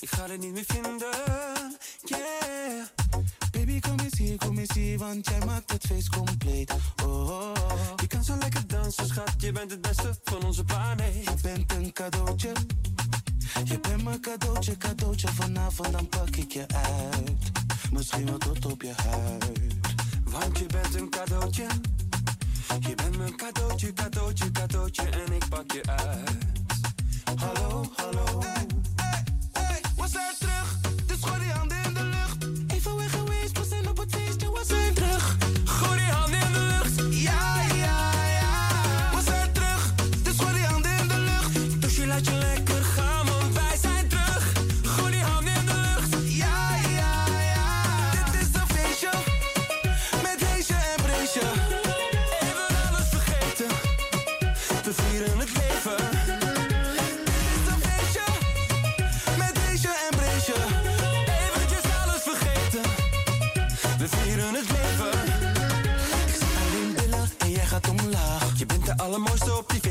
Ik ga het niet meer vinden, yeah. Baby, kom eens hier, kom eens hier, want jij maakt het feest compleet. Oh, oh, oh. Je kan zo lekker dansen, schat. Je bent het beste van onze planeet. Je bent een cadeautje. Je bent mijn cadeautje, cadeautje. Vanavond dan pak ik je uit. Misschien wel tot op je huid. Want je bent een cadeautje. Je bent mijn cadeautje, cadeautje, cadeautje. En ik pak je uit. Hallo, hallo. Hey,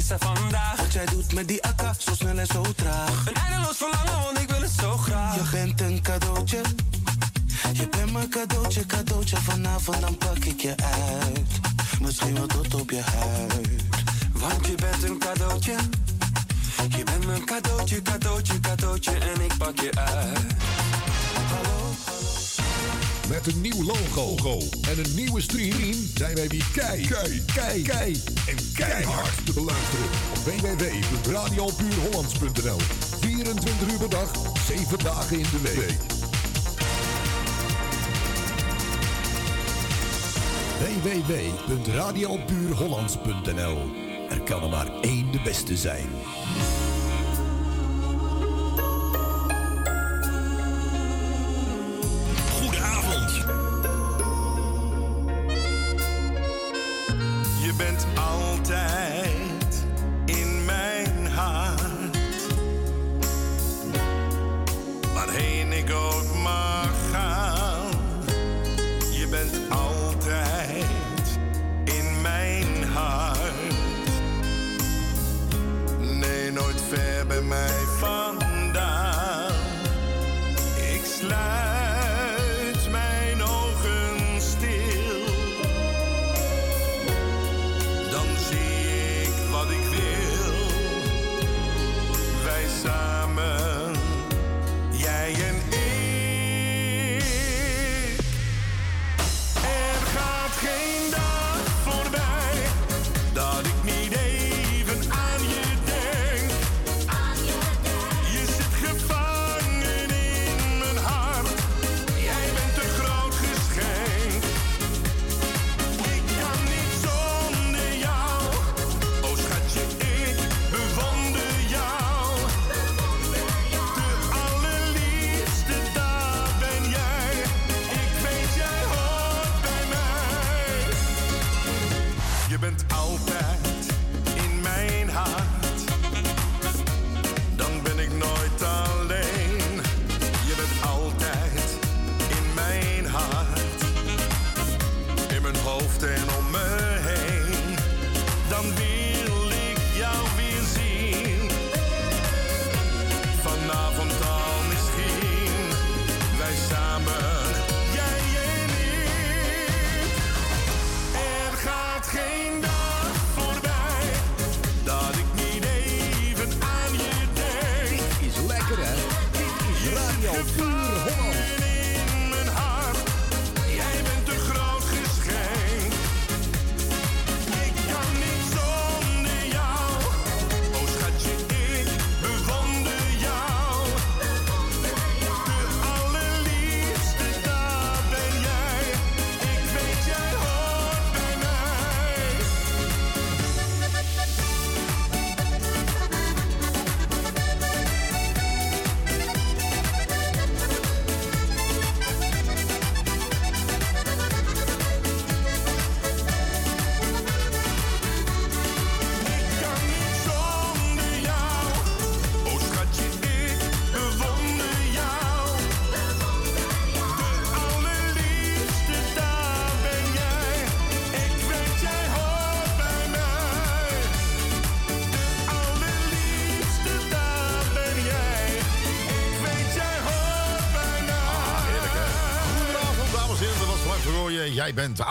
vandaag. Wat jij doet met die akka, zo snel en zo traag. Een eindeloos verlangen, want ik wil het zo graag. Je bent een cadeautje. Je bent mijn cadeautje, cadeautje. Vanavond dan pak ik je uit. Misschien wel tot op je huid. Want je bent een cadeautje. Je bent mijn cadeautje, cadeautje, cadeautje. En ik pak je uit. Met een nieuw logo. En een nieuwe stream. Zijn wij weer kei, kei, kei, kei en keihard te beluisteren. Op www.radiopuurhollands.nl 24 uur per dag, 7 dagen in de week. www.radiopuurhollands.nl Er kan er maar één de beste zijn. Mijn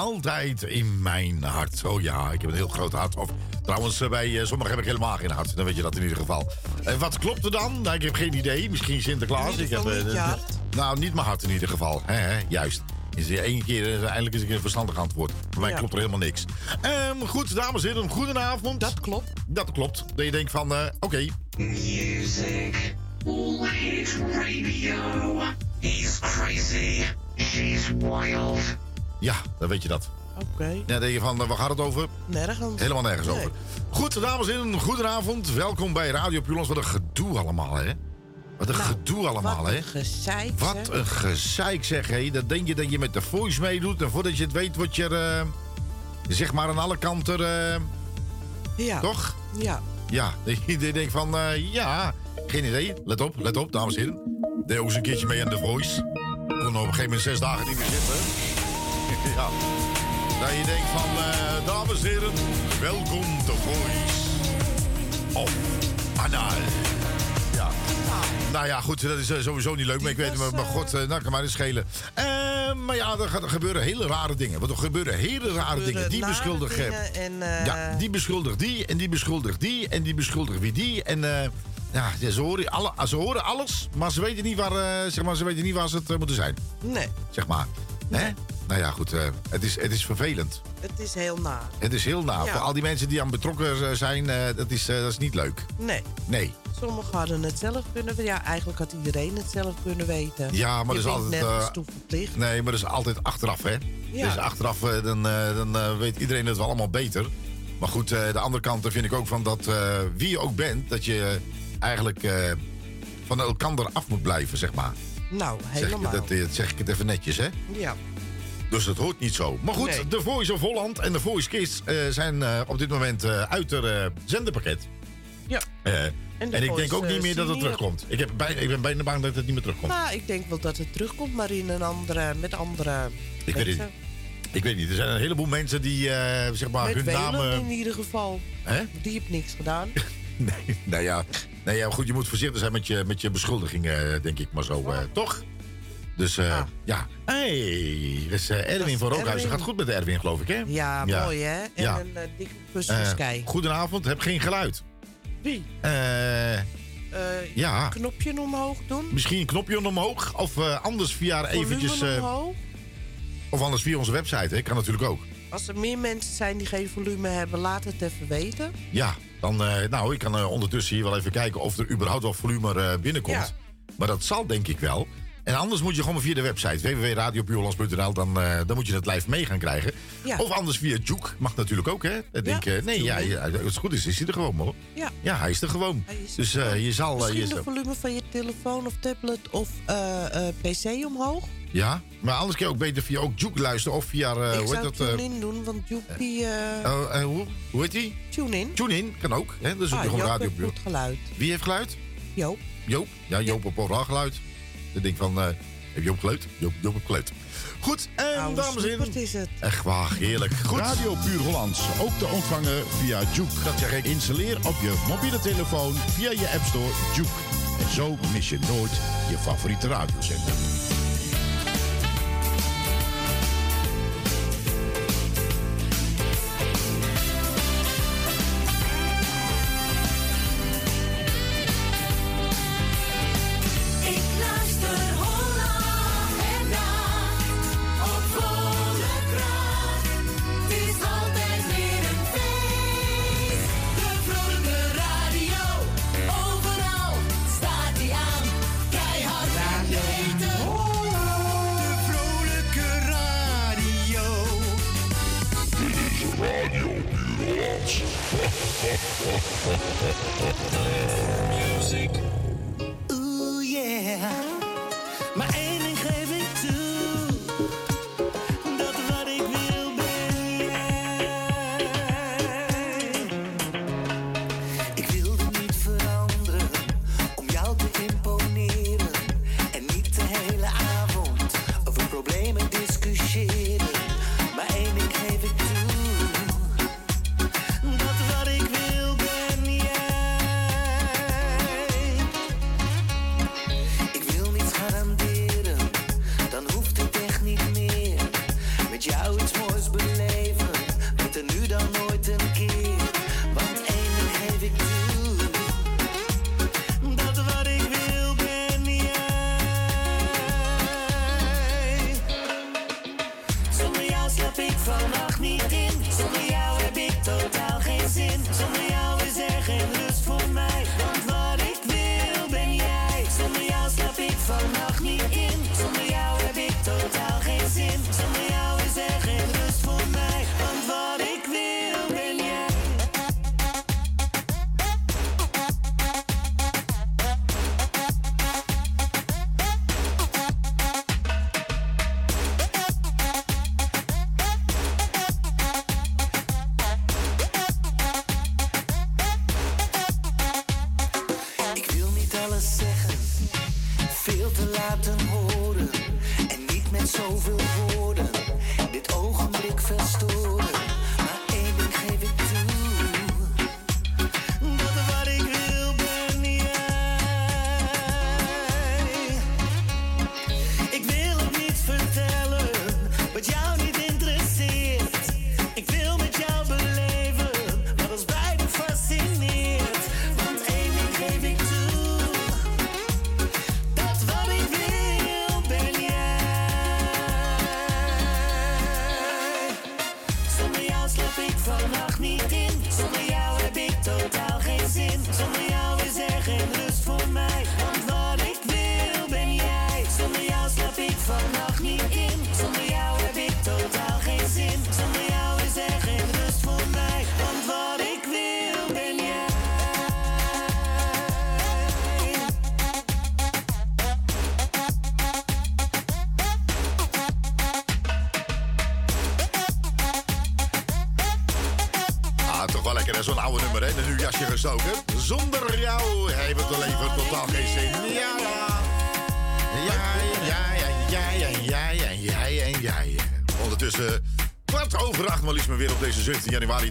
altijd in mijn hart. Oh ja, ik heb een heel groot hart. Of trouwens, eh, bij eh, sommigen heb ik helemaal geen hart. Dan weet je dat in ieder geval. En wat klopt er dan? Nou, ik heb geen idee. Misschien Sinterklaas. Ik heb, eh, niet. Nou, niet mijn hart in ieder geval. Hè, hè, juist. Is er één keer, eh, eindelijk is een keer een verstandig antwoord. Bij mij Ja. klopt er helemaal niks. Ehm, goed, dames en heren, goedenavond. Dat klopt. Dat klopt. Dat je denkt van, eh, oké, Music. All hit radio. He's crazy. She's wild. Ja, dan weet je dat. Oké. Ja, dan denk je van, eh, waar gaat het over? Nergens. Helemaal nergens Nee. over. Goed, dames en heren, goedenavond. Welkom bij Radio Pulons. Wat een gedoe allemaal, hè? Wat een Nou, gedoe allemaal, Wat hè? een gezeik. Wat zeg. een gezeik, zeg, hé. Dat denk je dat je met de voice meedoet. En voordat je het weet, word je er, eh, zeg maar aan alle kanten, eh, Ja. toch? Ja. Ja, je denkt van, ja, geen idee. Let op, let op, dames en heren. Deed ook eens een keertje mee aan de voice. Kon op een gegeven moment zes dagen niet meer zitten. Ja. Dat je denkt van, eh, dames en heren, welkom de voice. Of Anna. Ja. Nou ja, goed, dat is eh, sowieso niet leuk. Maar ik weet, maar, maar god, eh, nou kan maar eens schelen. Eh, maar ja, er, gaat- er gebeuren hele rare dingen. Want er gebeuren hele rare dingen. Die dingen En, Ja, die beschuldigt die en die beschuldigt die en die beschuldigt wie die. En ja, ze, horen alle, ze horen alles, maar ze weten niet waar, zeg maar, ze, weten niet waar ze het moeten zijn. Nee, Zeg maar. Hè? Nou ja, goed. eh, het, is, het is vervelend. het is heel naar. Het is heel na. Ja. Voor al die mensen die aan betrokken eh, zijn, eh, dat, is, dat is niet leuk. Nee. Nee. Sommigen hadden het zelf kunnen weten. Ja, eigenlijk had iedereen het zelf kunnen weten. Ja, maar dat is altijd, nergens toe verplicht. Nee, maar dat is altijd achteraf, hè? Ja. Dus achteraf, dan, dan weet iedereen het wel allemaal beter. Maar goed, de andere kant vind ik ook van dat wie je ook bent, dat je eigenlijk van elkander af moet blijven, zeg maar. Nou, Zeg, helemaal. dat, eh, zeg ik het even netjes, hè? Ja. Dus dat hoort niet zo. Maar goed, Nee. de Voice of Holland en de Voice Kids eh, zijn eh, op dit moment eh, uit het zenderpakket. Ja. De en ik denk ook niet meer dat het terugkomt. Ik, heb bij, ik ben bijna bang dat het niet meer terugkomt. Nou, ik denk wel dat het terugkomt, maar in een andere, met andere Ik weet het mensen. Ik weet niet, er zijn een heleboel mensen die zeg maar Met hun namen... in ieder geval. Hè? Die heeft niks gedaan. Nee, nou ja, nee, ja, goed, je moet voorzichtig zijn met je, met je beschuldigingen, denk ik maar zo, eh, toch? Dus eh, Ah. ja. hey, dus eh, Erwin van Rookhuizen. Gaat goed met Erwin, geloof ik, hè? Ja, Ja. mooi hè? En Ja. een eh, dikke kus Eh, van Sky. goedenavond, heb geen geluid. Wie? Eh, Eh, ja, Knopje omhoog doen? misschien een knopje omhoog. Of eh, anders via eventjes... Volume eh, omhoog? of anders via onze website, hè? Kan natuurlijk ook. Als er meer mensen zijn die geen volume hebben, laat het even weten. Ja, dan, eh, nou, ik kan eh, ondertussen hier wel even kijken of er überhaupt wel volume eh, binnenkomt. Ja. Maar dat zal denk ik wel. En anders moet je gewoon via de website www.radiopuurlands.nl. Dan, eh, dan moet je het live mee gaan krijgen. Ja. Of anders via Juke. Mag natuurlijk ook, hè? Ik denk, nee, ja, als het goed is, is hij er gewoon, hoor. Ja. Ja, hij is er gewoon. Is dus je zal... Misschien je, de volume van je telefoon of tablet of pc omhoog. Ja, maar anders kun je ook beter via ook Juke luisteren. Of via, eh, ik hoe zou heet dat? eh, TuneIn doen, want die... eh eh, eh, hoe, hoe heet die? TuneIn. TuneIn, kan ook. Hè? Dan zoek je Ah, gewoon Joop Radio heeft Puur. goed geluid. Wie heeft geluid? Joop. Joop. Ja, Joop op overal geluid. Dan denk ik van, eh heb Joop geluid? Joop, Joop op geluid. Goed, en Oude dames en heren. is het. Echt waar, heerlijk. Goed. Radio Puur Hollands, ook te ontvangen via Juke. Dat zeg ik. Installeer op je mobiele telefoon via je App Store Juke. En zo mis je nooit je favoriete radiozender.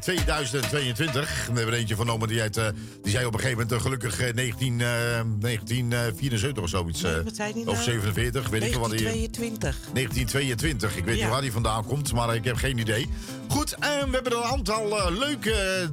2022. We hebben er eentje vernomen die, uit, eh, die zei op een gegeven moment eh, gelukkig eh, 19, eh, 1974 of zoiets. wat zei die Of nou? 47, weet ik wel wat hij... 1922. 1922. Ik weet Ja. niet waar die vandaan komt, maar ik heb geen idee. Goed, en we hebben een aantal leuke,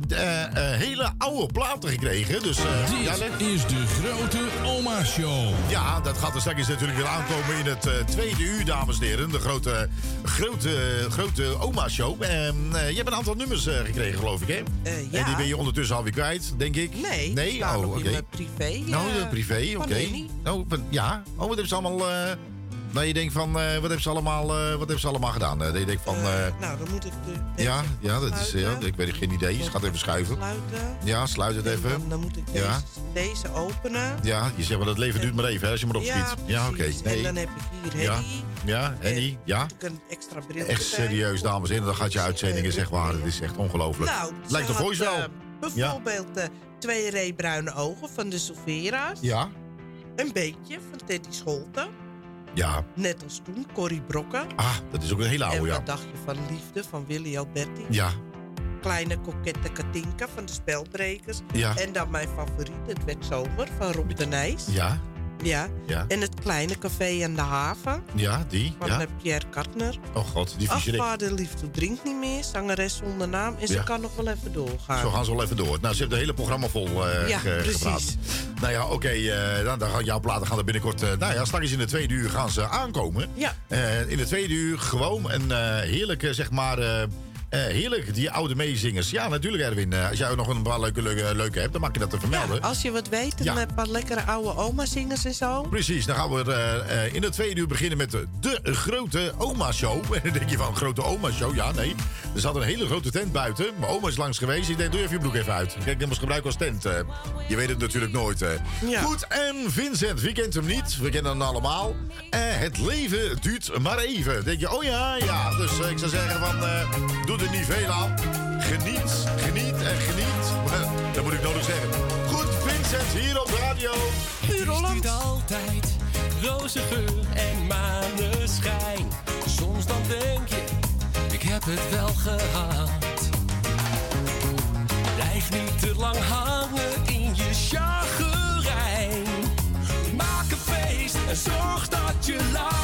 eh, eh, hele oude platen gekregen. Dus eh, ja, Dit is de grote oma show. ja, dat gaat er straks natuurlijk weer aankomen in het tweede uur, dames en heren. De grote, grote, grote oma-show. En eh, je hebt een aantal nummers eh, gekregen, geloof ik, hè? Eh, ja. En die ben je ondertussen alweer kwijt, denk ik. Nee, Nee? Oh, oké. privé. Nou, privé, oké. Henny. Oh, van- ja. Oh, wat hebben ze allemaal... nou, je denkt van, eh, wat hebben ze allemaal, eh, wat hebben ze allemaal gedaan? Eh, dat je denkt van... Nou, dan moet ik de ja, ja, dat is... Ja, ik weet geen idee. Ze gaat even schuiven. sluiten. Ja, sluit het En even. Dan, dan moet ik deze, Ja. deze openen. Ja, je zegt maar dat leven duurt maar even, hè, als je maar Ja, opschiet. Ja, oké. precies. En dan heb ik hier Ja, Henny. ja, Henny, ja. Een extra bril Echt serieus, dames en heren. Dan gaat je uitzendingen, zeg maar. Het is echt ongelooflijk. Nou, Lijkt de voice wel. bijvoorbeeld eh, twee reebruine ogen van de Silvera's. Ja, Een beetje van Teddy Scholten. Ja. Net als toen, Corrie Brokken. Ah, dat is ook een hele en oude, wat ja. dacht je van Liefde van Willy Alberti? Ja, Kleine kokette Katinka van de Spelbrekers. Ja. En dan mijn favoriet, Het werd zomer van Rob de Nijs. ja, Ja. ja. En het kleine café aan de haven Ja, die, van ja. Pierre Kartner. Oh god, die viezerik. Afvaarde Liefde drinkt niet meer, zangeres zonder naam. En ze Ja. kan nog wel even doorgaan. Zo gaan ze wel even door. Nou, ze hebben het hele programma vol eh Ja, ge- precies. gepraat. Nou ja, oké, eh, dan, dan gaan jouw platen gaan er binnenkort... eh, nou ja, straks in de tweede uur gaan ze aankomen. Ja. In de tweede uur gewoon een heerlijke, zeg maar... eh, heerlijk, die oude meezingers. Ja, natuurlijk, Erwin. Eh, als jij nog een paar leuke, leuke, leuke hebt, dan mag je dat te vermelden. Ja, als je wat weet, een Ja. eh, paar lekkere oude oma-zingers en zo. Precies, dan gaan we eh, in het tweede uur beginnen met de, de grote oma-show. En dan denk je van, grote oma-show? Ja, nee. Er zat een hele grote tent buiten. Mijn oma is langs geweest. Ik denk, doe even je broek even uit. Kijk, dat was gebruiken als tent. je weet het natuurlijk nooit. Ja. Goed, en Vincent, wie kent hem niet? We kennen hem allemaal. Het leven duurt maar even. Dan denk je, oh ja, ja. Dus ik zou zeggen van, doe veel aan. Geniet, geniet en geniet. dat moet ik nodig zeggen. Goed, Vincent, hier op de radio. Holland. altijd roze geur en maneschijn. Soms dan denk je, ik heb het wel gehad. Blijf niet te lang hangen in je chagrijn. Maak een feest en zorg dat je lacht.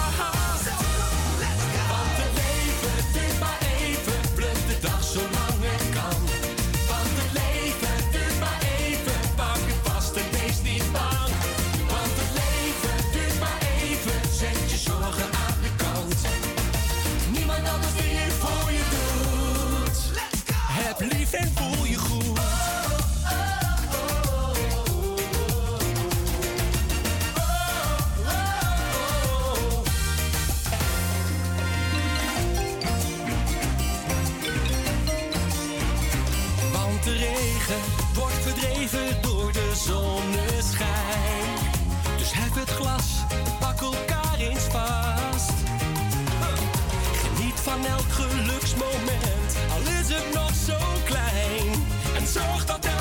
Verdreven door de zonneschijn. Dus hef het glas, pak elkaar eens vast. Geniet van elk geluksmoment, al is het nog zo klein. En zorg dat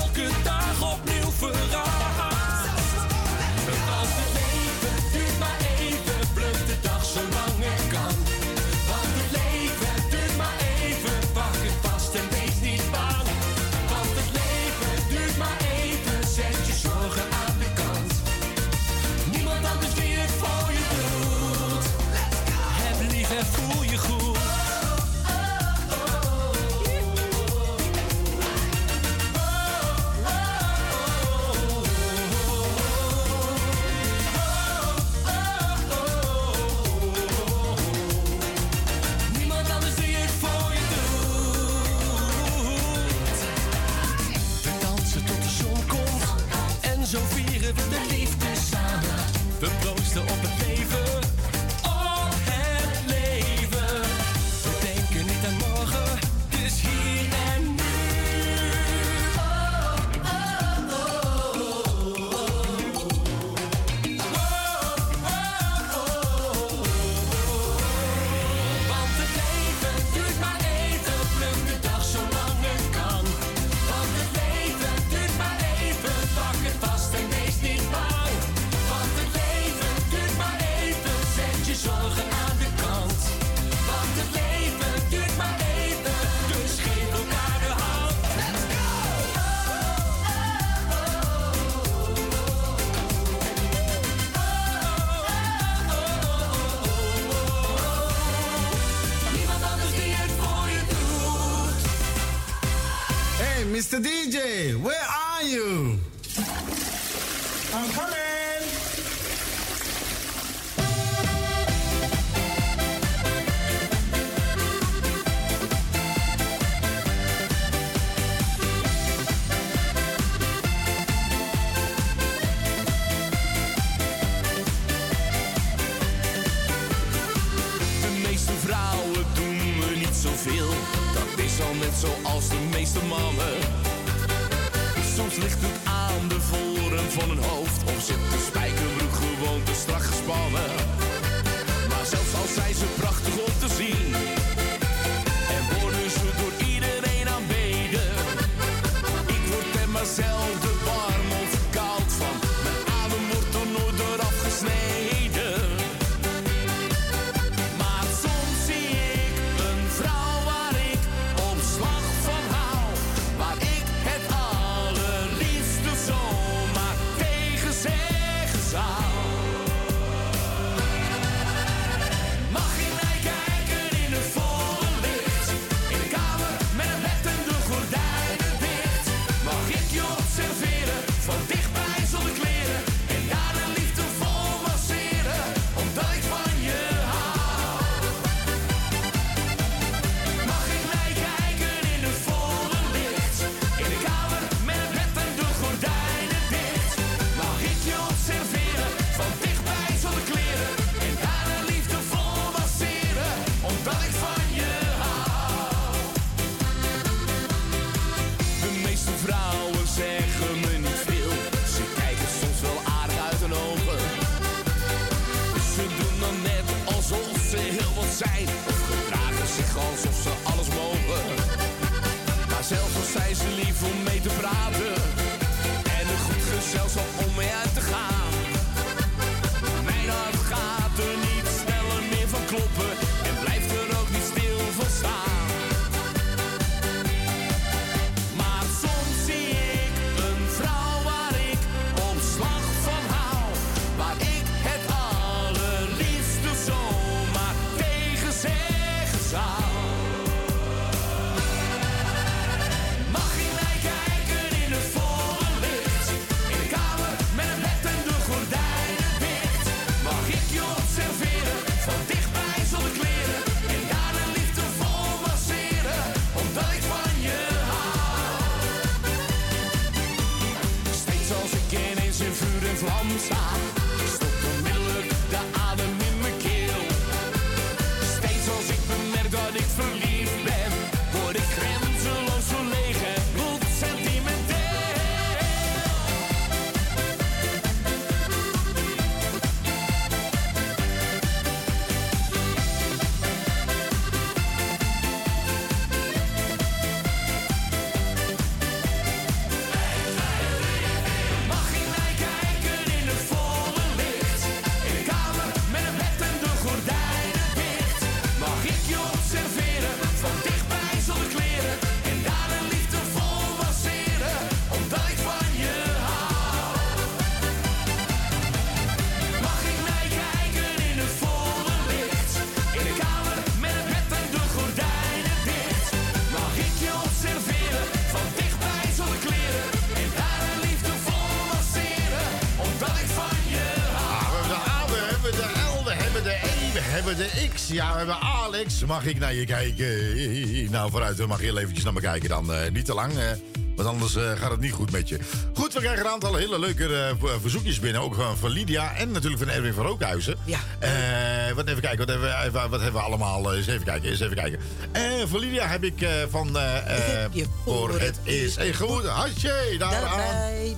mannen. Soms ligt het aan de voren van een hoofd. Of zit de spijkerbroek gewoon te strak gespannen. Maar zelfs al zijn ze prachtig om te zien. De X. Ja, we hebben Alex. Mag ik naar je kijken? Nou, vooruit, mag je heel eventjes naar me kijken dan. eh, niet te lang, eh, want anders eh, gaat het niet goed met je. Goed, we krijgen een aantal hele leuke ver- verzoekjes binnen. Ook van, van Lydia en natuurlijk van Erwin van Rookhuizen. Ja. Wat even kijken, wat hebben, we- even- wat hebben we allemaal? Eens even kijken, eens even kijken. Voor Lydia heb ik van... heb je voor het is een goed hartje. Daar aan.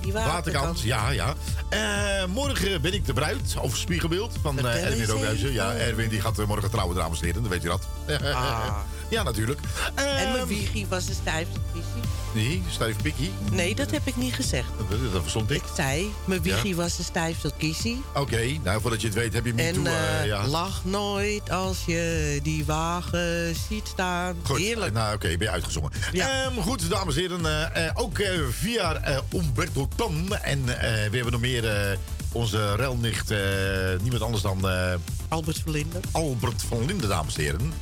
Die waterkant. Ja, ja. Eh, morgen ben ik de bruid, of spiegelbeeld, van eh, Erwin eens Rookhuizen. Ja. Erwin die gaat eh, morgen trouwen, dames en heren. Dan weet je dat. Ah. ja, natuurlijk. En mijn Ehm, wiegie was een stijfste kiesie. Nee, stijf pikkie. Nee, dat heb ik niet gezegd. Dat, dat verstond ik. Ik zei, mijn wiegie was een stijfste kiesie. Oké, nou voordat je het weet heb je me toe. eh, ja. lach nooit als je die wagen ziet staan. Goed, Heerlijk. nou oké, ben je uitgezongen. Ehm, goed, dames en heren. eh, ook eh, via Umberto Tan. En we hebben nog meer onze relnicht. niemand anders dan... Albert van Linden. Albert van Linden, dames en heren.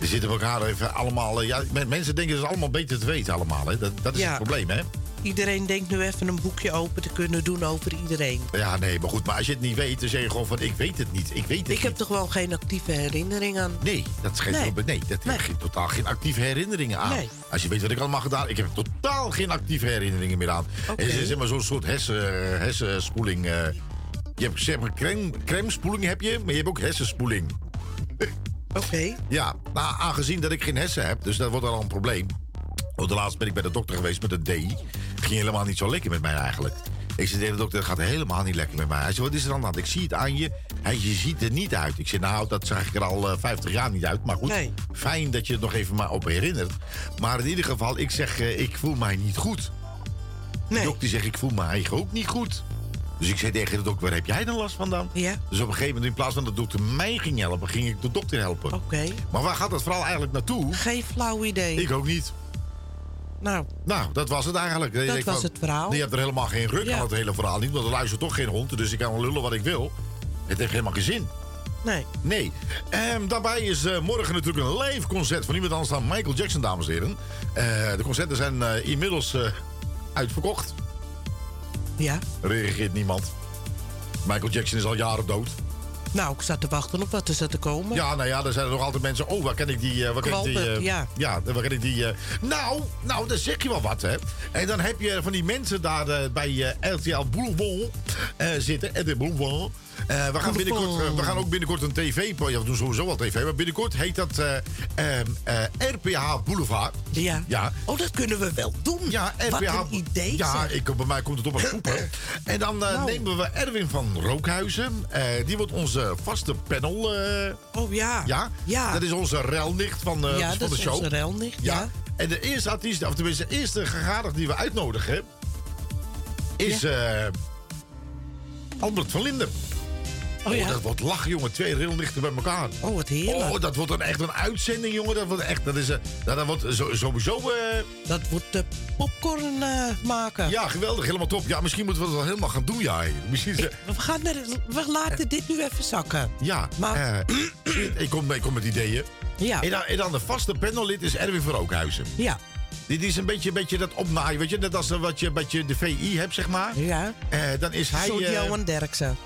Er zitten elkaar even allemaal... eh, Ja, men- mensen denken dat ze allemaal beter te weten allemaal. Hè? Dat, dat is Ja. het probleem, hè? Iedereen denkt nu even een boekje open te kunnen doen over iedereen. Ja, nee, maar goed. Maar als je het niet weet, dan zeg je gewoon van... Ik weet het niet, ik weet het Ik heb toch wel geen actieve herinnering aan. Nee, dat is geen Nee. Nee, dat Nee. heeft geen- totaal geen actieve herinneringen aan. Nee. Als je weet wat ik allemaal gedaan ik heb totaal geen actieve herinneringen meer aan. Het is zeg maar zo'n soort hersen, hersenspoeling. eh. je hebt zeg maar crème, crème-spoeling heb je, maar je hebt ook hersenspoeling. Oké. Ja, nou, aangezien dat ik geen hersen heb, dus dat wordt al een probleem. Want de laatst ben ik bij de dokter geweest met een D. Ging helemaal niet zo lekker met mij eigenlijk. Ik zei tegen de dokter, het gaat helemaal niet lekker met mij. Hij zei, wat is er aan de hand? Ik zie het aan je. Hij je ziet er niet uit. Ik zei, nou, dat zag ik er al eh, 50 jaar niet uit. Maar goed, Nee. fijn dat je het nog even maar op herinnert. Maar in ieder geval, ik zeg, eh, ik voel mij niet goed. De Nee. dokter zegt, ik voel me eigenlijk ook niet goed. Dus ik zei tegen de dokter, waar heb jij dan last van dan? Ja. Dus op een gegeven moment, in plaats van dat de dokter mij ging helpen, ging ik de dokter helpen. Oké. Maar waar gaat dat vooral eigenlijk naartoe? Geen flauw idee. Ik ook niet. Nou, Nou, dat was het eigenlijk. Dat was van, het verhaal. Je hebt er helemaal geen ruk Ja. aan het hele verhaal niet. Want er luistert toch geen hond. Dus ik kan wel lullen wat ik wil. Het heeft helemaal geen zin. nee. Nee. Ehm, daarbij is eh, morgen natuurlijk een live concert van niemand anders dan Michael Jackson, dames en heren. Eh, de concerten zijn eh, inmiddels uitverkocht. Ja. Er reageert niemand. Michael Jackson is al jaren dood. Nou, ik zat te wachten op wat er zat te komen. Ja, nou ja, er zijn er nog altijd mensen. Oh, waar ken ik die? eh, waar ken ik die eh, ja. Ja, waar ken ik die? eh, nou, nou, dan zeg je wel wat, hè. En dan heb je van die mensen daar bij RTL Boulevard zitten. RTL Boulevard. Eh, we, gaan binnenkort, eh, we gaan ook binnenkort een tv... Ja, we doen sowieso wel tv. Maar binnenkort heet dat ehm, eh, RPH Boulevard. Ja. Ja. Oh, dat kunnen we wel doen. Ja, Wat RPH. een idee, Ja, zeg. ik, bij mij komt het op een groepen. En dan Nou. nemen we Erwin van Rookhuizen. Die wordt onze vaste panel... Oh ja. ja? Ja. Dat is onze relnicht van, eh, Ja, van dat de is show. onze relnicht, ja. En de eerste artiest, of tenminste de eerste gegadigde die we uitnodigen... is Albert van Linden. Oh ja. dat wordt lachen, jongen. Twee relnichten bij elkaar. Oh, wat heerlijk. Oh, dat wordt dan echt een uitzending, jongen. Dat wordt echt, dat is, eh, nou, dat wordt zo- sowieso... eh, Dat wordt de popcorn eh, maken. ja, geweldig, helemaal top. Ja, misschien moeten we dat wel helemaal gaan doen, ja. Misschien, is, We, gaan er, we laten dit nu even zakken. ja, Maar- eh, ik, kom, ik kom met ideeën. Ja. En dan, en dan de vaste panellid is Erwin van Rookhuizen. Ja. Dit is een beetje, een beetje dat opnaaien, weet je? Net als wat je, wat je de VI hebt, zeg maar. Ja. Dan is hij... Eh, Johan Derksen.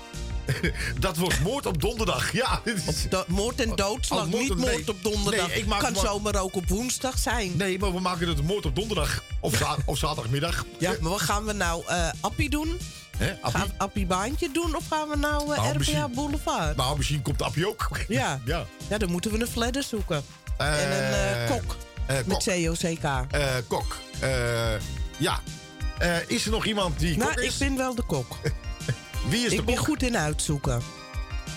dat wordt moord op donderdag. Ja. Do- moord en doodslag, moord niet moord nee. op donderdag. Nee, ik maak kan maar- zomaar ook op woensdag zijn. Nee, maar we maken het moord op donderdag. Of, za- of zaterdagmiddag. Ja, maar wat gaan we nou? eh Appie doen? Hè, Appie? Gaan we Appie Baantje doen? Of gaan we nou eh Nou, RPA Boulevard? Nou, misschien komt Appie ook. Ja. ja. ja, dan moeten we een fladder zoeken. en een eh, Eh, kok. eh, met kok. COCK. Kok. Ja. Is er nog iemand die Nou, kok ik ben wel de kok. Wie is de ik ben kok? goed in uitzoeken.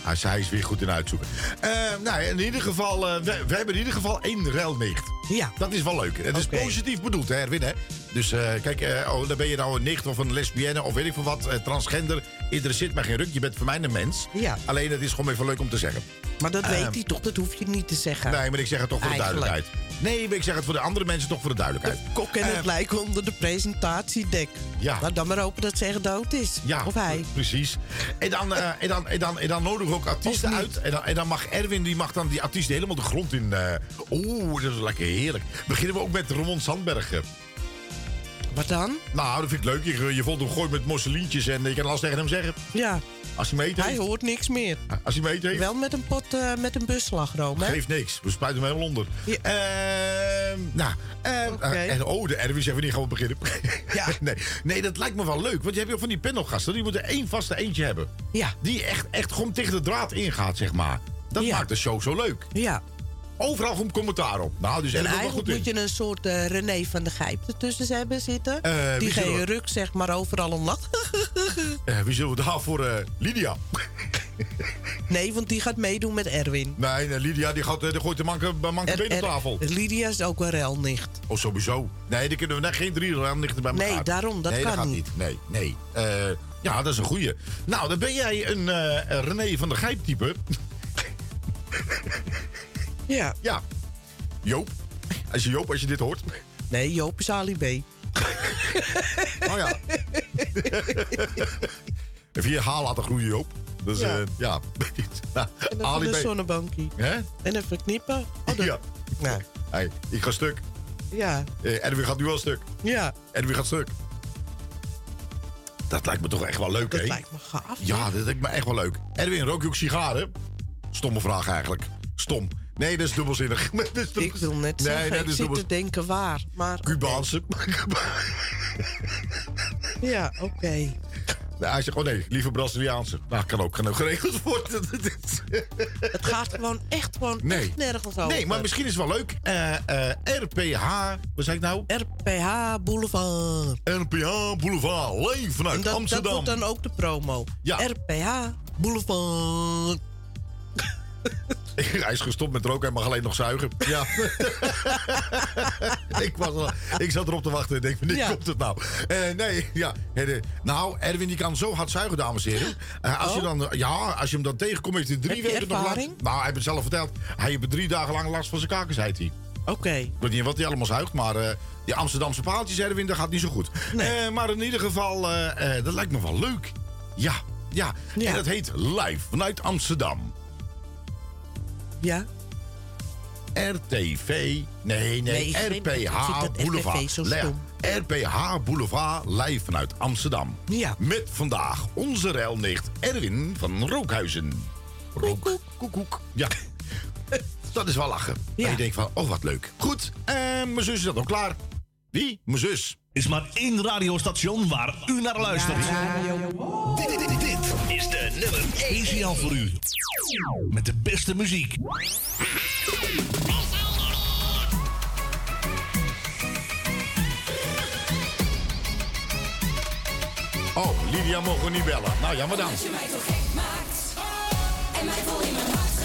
Ah, zij is weer goed in uitzoeken. Eh, nou, in ieder geval, eh, we, we hebben in ieder geval één relnicht. Ja. Dat is wel leuk. Het is positief bedoeld, hè, Erwin, hè? Dus eh, kijk, oh, dan ben je nou een nicht of een lesbienne of weet ik veel wat, transgender. Interesseert mij geen ruk, je bent voor mij een mens. Ja. Alleen, het is gewoon even leuk om te zeggen. Maar dat weet hij toch, dat hoef je niet te zeggen. Nee, maar ik zeg het toch voor de duidelijkheid. Nee, maar ik zeg het voor de andere mensen toch voor de duidelijkheid. Kok en het Eh, lijken onder de presentatiedek. Ja. Nou, dan maar hopen dat ze echt dood is. Ja, Of hij. precies. En dan, eh, en dan, en dan, en dan nodigen we ook artiesten uit. En dan, en dan mag Erwin die mag dan die artiesten helemaal de grond in. eh, Oeh, dat is lekker heerlijk. Beginnen we ook met Ramon Sandberg. Wat dan? Nou, dat vind ik leuk. Je, je voelt hem gooien met mosselientjes en je kan alles tegen hem zeggen. Ja, Als hij meet hij hoort niks meer. Als hij meet heeft. Wel met een pot eh, met een busslagroom, hè? Geeft niks. We spuiten hem helemaal onder. Ja. Ehm, nou, eh, en oh, de Erwin we niet gaan we beginnen. Ja. nee, nee, dat lijkt me wel leuk. Want je hebt ook van die panelgasten. Die moeten één vaste eentje hebben. Ja. Die echt, echt gewoon tegen de draad ingaat, zeg maar. Dat Ja. maakt de show zo leuk. Ja. Overal goed commentaar op. Nou, dus En wel eigenlijk goed moet in. je een soort eh, René van de Gijp ertussen hebben zitten. Wie die geen ruk zeg maar overal om lacht. Eh, wie zullen we daarvoor? Lydia. nee, want die gaat meedoen met Erwin. nee, nee, Lydia die, gaat, die gooit de manke, manke been op tafel. Lydia is ook een relnicht. Oh, sowieso. Nee, die kunnen we net geen drie nichten bij elkaar. Nee, daarom, dat nee, kan dat gaat niet. Nee, nee. Ja, dat is een goeie. Nou, dan ben jij een René van der Gijp type. Ja. ja. Joop. Als je Joop, als je dit hoort. Nee, Joop is Ali B. Oh ja. Even je haar laten groeien, Joop. Dus Ja. ja. ja. nou, En dan Ali een zonnebankie. Hè? En even knippen. Oh, Ja. Ja. Hey, ik ga stuk. Ja. Eh, Edwin gaat nu al stuk. Ja. Edwin gaat stuk. Dat lijkt me toch echt wel leuk, hè? Dat lijkt me gaaf. Ja, dat lijkt me echt wel leuk. Edwin, rook je ook sigaren? Stomme vraag eigenlijk. Stom. Nee, dat is dubbelzinnig. Dat is Ik wil net nee, zeggen, nee, ik zit te denken waar. Maar Cubaanse. ja, oké. Nee, hij zegt, oh nee, liever Braziliaanse. Nou, kan ook, kan ook geregeld worden. Het gaat gewoon echt gewoon Nee. echt nergens over. nee, maar misschien is het wel leuk. Eh, eh, RPH, wat zei ik nou? RPH Boulevard. RPH Boulevard, live vanuit dat, Amsterdam. dat wordt dan ook de promo. Ja. RPH Boulevard. Hij is gestopt met roken, hij mag alleen nog zuigen. Ja. ik, was al, ik zat erop te wachten en denk van, dit Ja. komt het nou. Eh, nee, ja. Nou, Erwin die kan zo hard zuigen, dames en heren. Eh, als, je dan, ja, als je hem dan tegenkomt, heeft hij drie Oh. Heb weken nog last. Nou, hij heeft het zelf verteld. Hij heeft drie dagen lang last van zijn kaken, zei hij. Oké. Ik weet niet wat hij allemaal zuigt, maar eh, die Amsterdamse paaltjes, Erwin, dat gaat niet zo goed. Eh, maar in ieder geval, dat lijkt me wel leuk. Ja, ja. Ja. En dat heet Live vanuit Amsterdam. Ja. RTV. Nee, nee, RPH vind Boulevard. RPH Boulevard live vanuit Amsterdam. Ja. Met vandaag onze ruilnicht Erwin van Rookhuizen. Rook. Koekoek. Ja. dat is wel lachen. Ja. En je denkt van, oh wat leuk. Goed, eh, mijn zus is dat ook klaar. Wie? Mijn zus. is maar één radiostation waar u naar luistert. Dit, dit, dit, dit is de nummer 1 signaal voor u. Met de beste muziek. Oh, Lydia mogen we niet bellen. Nou, jammer dan. Als je mij toch gek maakt en mij vol in mijn hart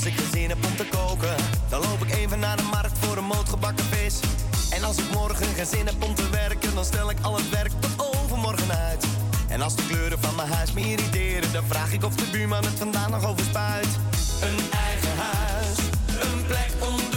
Als ik geen zin heb om te koken, dan loop ik even naar de markt voor een moot gebakken vis. En als ik morgen geen zin heb om te werken, dan stel ik al het werk tot overmorgen uit. En als de kleuren van mijn huis me irriteren, dan vraag ik of de buurman het vandaan nog overspuit. Een eigen huis, een plek onder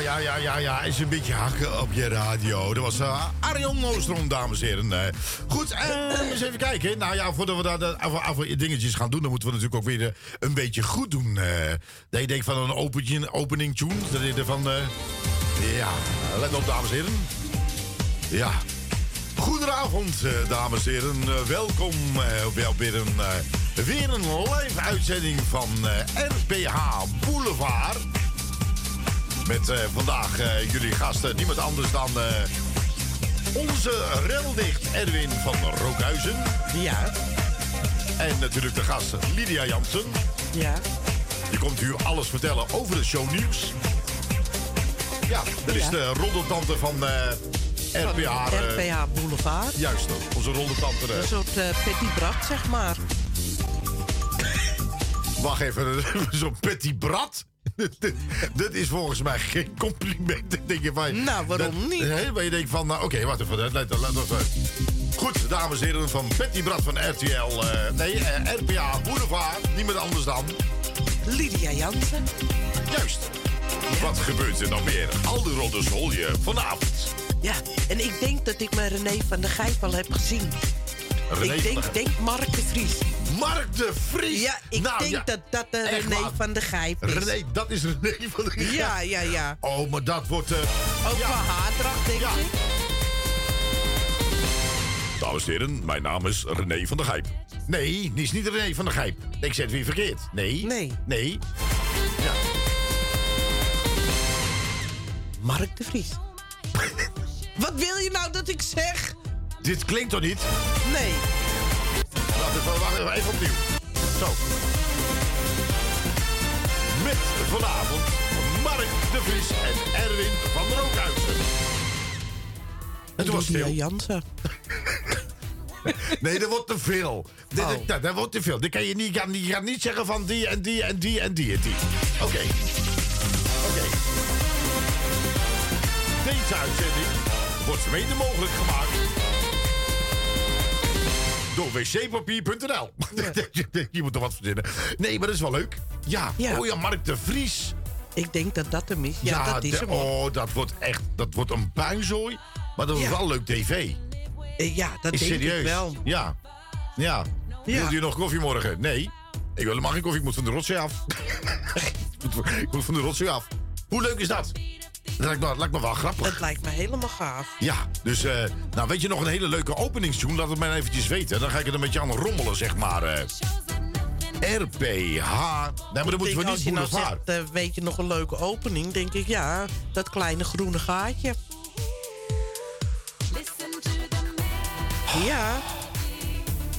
Ja, ja, ja, ja, ja. Is een beetje hakken op je radio. Dat was uh, Arjon Oostrom, dames en heren. Eh, goed, eh, eens even kijken. Nou ja, voordat we daar de- af, af, dingetjes gaan doen... dan moeten we natuurlijk ook weer eh, een beetje goed doen. eh. dat je denkt van een opening, opening tune. Dat je eh, ja, let op, dames en heren. Ja. Goedenavond, eh, dames en heren. Eh, welkom eh, bij weer een, eh, weer een live uitzending van eh, RPH Boulevard. Met eh, vandaag eh, jullie gasten niemand anders dan eh, onze reldicht Erwin van Rookhuizen. Ja. En natuurlijk de gast Lydia Jansen. Ja. Die komt u alles vertellen over het shownieuws. Ja, dat is de roddeltante van RPH. RPH Boulevard. Juist, onze roddeltante. eh, Een soort eh, petit brat, zeg maar. Wacht even, zo'n petit brat? Dat is volgens mij geen compliment. Denk je van, Nou, waarom dat- niet? hè, maar je denkt van, nou, oké, wacht even. Let, let. Goed, dames en heren van Petit Brat van RTL. eh, nee, eh, RPA Boulevard. Niemand anders dan. Lydia Jansen. Juist. Wat gebeurt er nou meer? Al die roddels hol je vanavond. Ja, en ik denk dat ik mijn René van der Gijp al heb gezien. René ik denk, denk Mark de Vries. Mark de Vries? Ja, ik Nou, denk ja. dat dat de Echt René waar? van der Gijp is. René, dat is René van de Gijp. Ja, ja, ja. Oh, maar dat wordt... eh, Ook ja. haardracht, denk Ja. ik. Dames en heren, mijn naam is René van der Gijp. Nee, die is niet René van der Gijp. Ik zeg het weer verkeerd. Nee. Nee. Nee. Ja. Mark de Vries. Wat wil je nou dat ik zeg? Dit klinkt toch niet? Nee. Laten we even, wacht even, even opnieuw. Zo. Met vanavond Mark de Vries en Erwin van Rookhuizen. En toen was het. Jansen. Nee, dat wordt te veel. Dit, Oh. dit- dat, dat wordt te veel. Dit kan je niet, je kan, niet- je kan niet zeggen van die en die en die en die en die. Oké. Oké. Deze uitzending wordt mede mogelijk gemaakt door wcpapier.nl. je moet er wat verzinnen. Nee, maar dat is wel leuk. Ja. Ja. Oh ja, Mark de Vries. Ik denk dat dat hem is. Ja, dat is de- hem. Oh, dat wordt echt dat wordt een puinzooi. Maar dat Ja. wel leuk tv. Eh, Ja, dat Is denk serieus? ik wel. Ja. Ja. Ja. Wilt u nog koffie morgen? Nee. Ik wil helemaal geen koffie. Ik moet van de rotzooi af. ik, moet, ik moet van de rotzooi af. Hoe leuk is dat? Dat lijkt me, lijkt me wel grappig. Het lijkt me helemaal gaaf. Ja, dus eh, nou weet je nog een hele leuke openingstune? Laat het mij eventjes weten. Dan ga ik het een beetje aan rommelen, zeg maar. eh. RPH. Nee, maar dan moeten we als niet je nou zegt, eh, weet je nog een leuke opening? Denk ik, ja, dat kleine groene gaatje. Ja,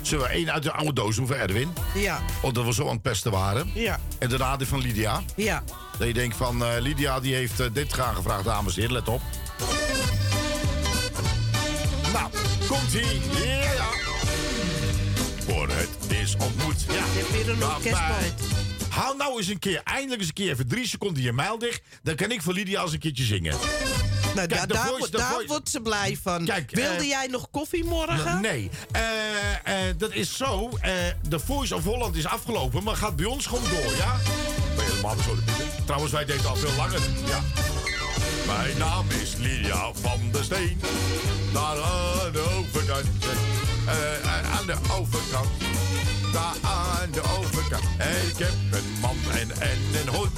Zullen we één uit de oude doos doen voor Erwin? ja, Omdat we zo aan het pesten waren. ja, En daarna die van Lydia. ja. Dat je denkt van, eh, Lydia die heeft eh, dit graag gevraagd, dames en heren, let op. Nou, komt ie. Ja, ja. Voor het is ontmoet. Ja. Je hebt weer een. Hou nou eens een keer, eindelijk eens een keer even drie seconden je mijl dicht. Dan kan ik voor Lydia eens een keertje zingen. Nou, Kijk, daar, de daar, voice- wordt- de daar voice- wordt ze blij van. Kijk, Wilde eh, jij nog koffie morgen? Nee, Eh, eh, dat is zo. de Voice of Holland is afgelopen, maar gaat bij ons gewoon door, ja? Ben je helemaal zo? Trouwens, wij deden al veel langer. Ja. Mijn naam is Lydia van der Steen. Daar aan de overkant. aan de overkant. Daar aan de overkant. Ik heb een man en, en een hond,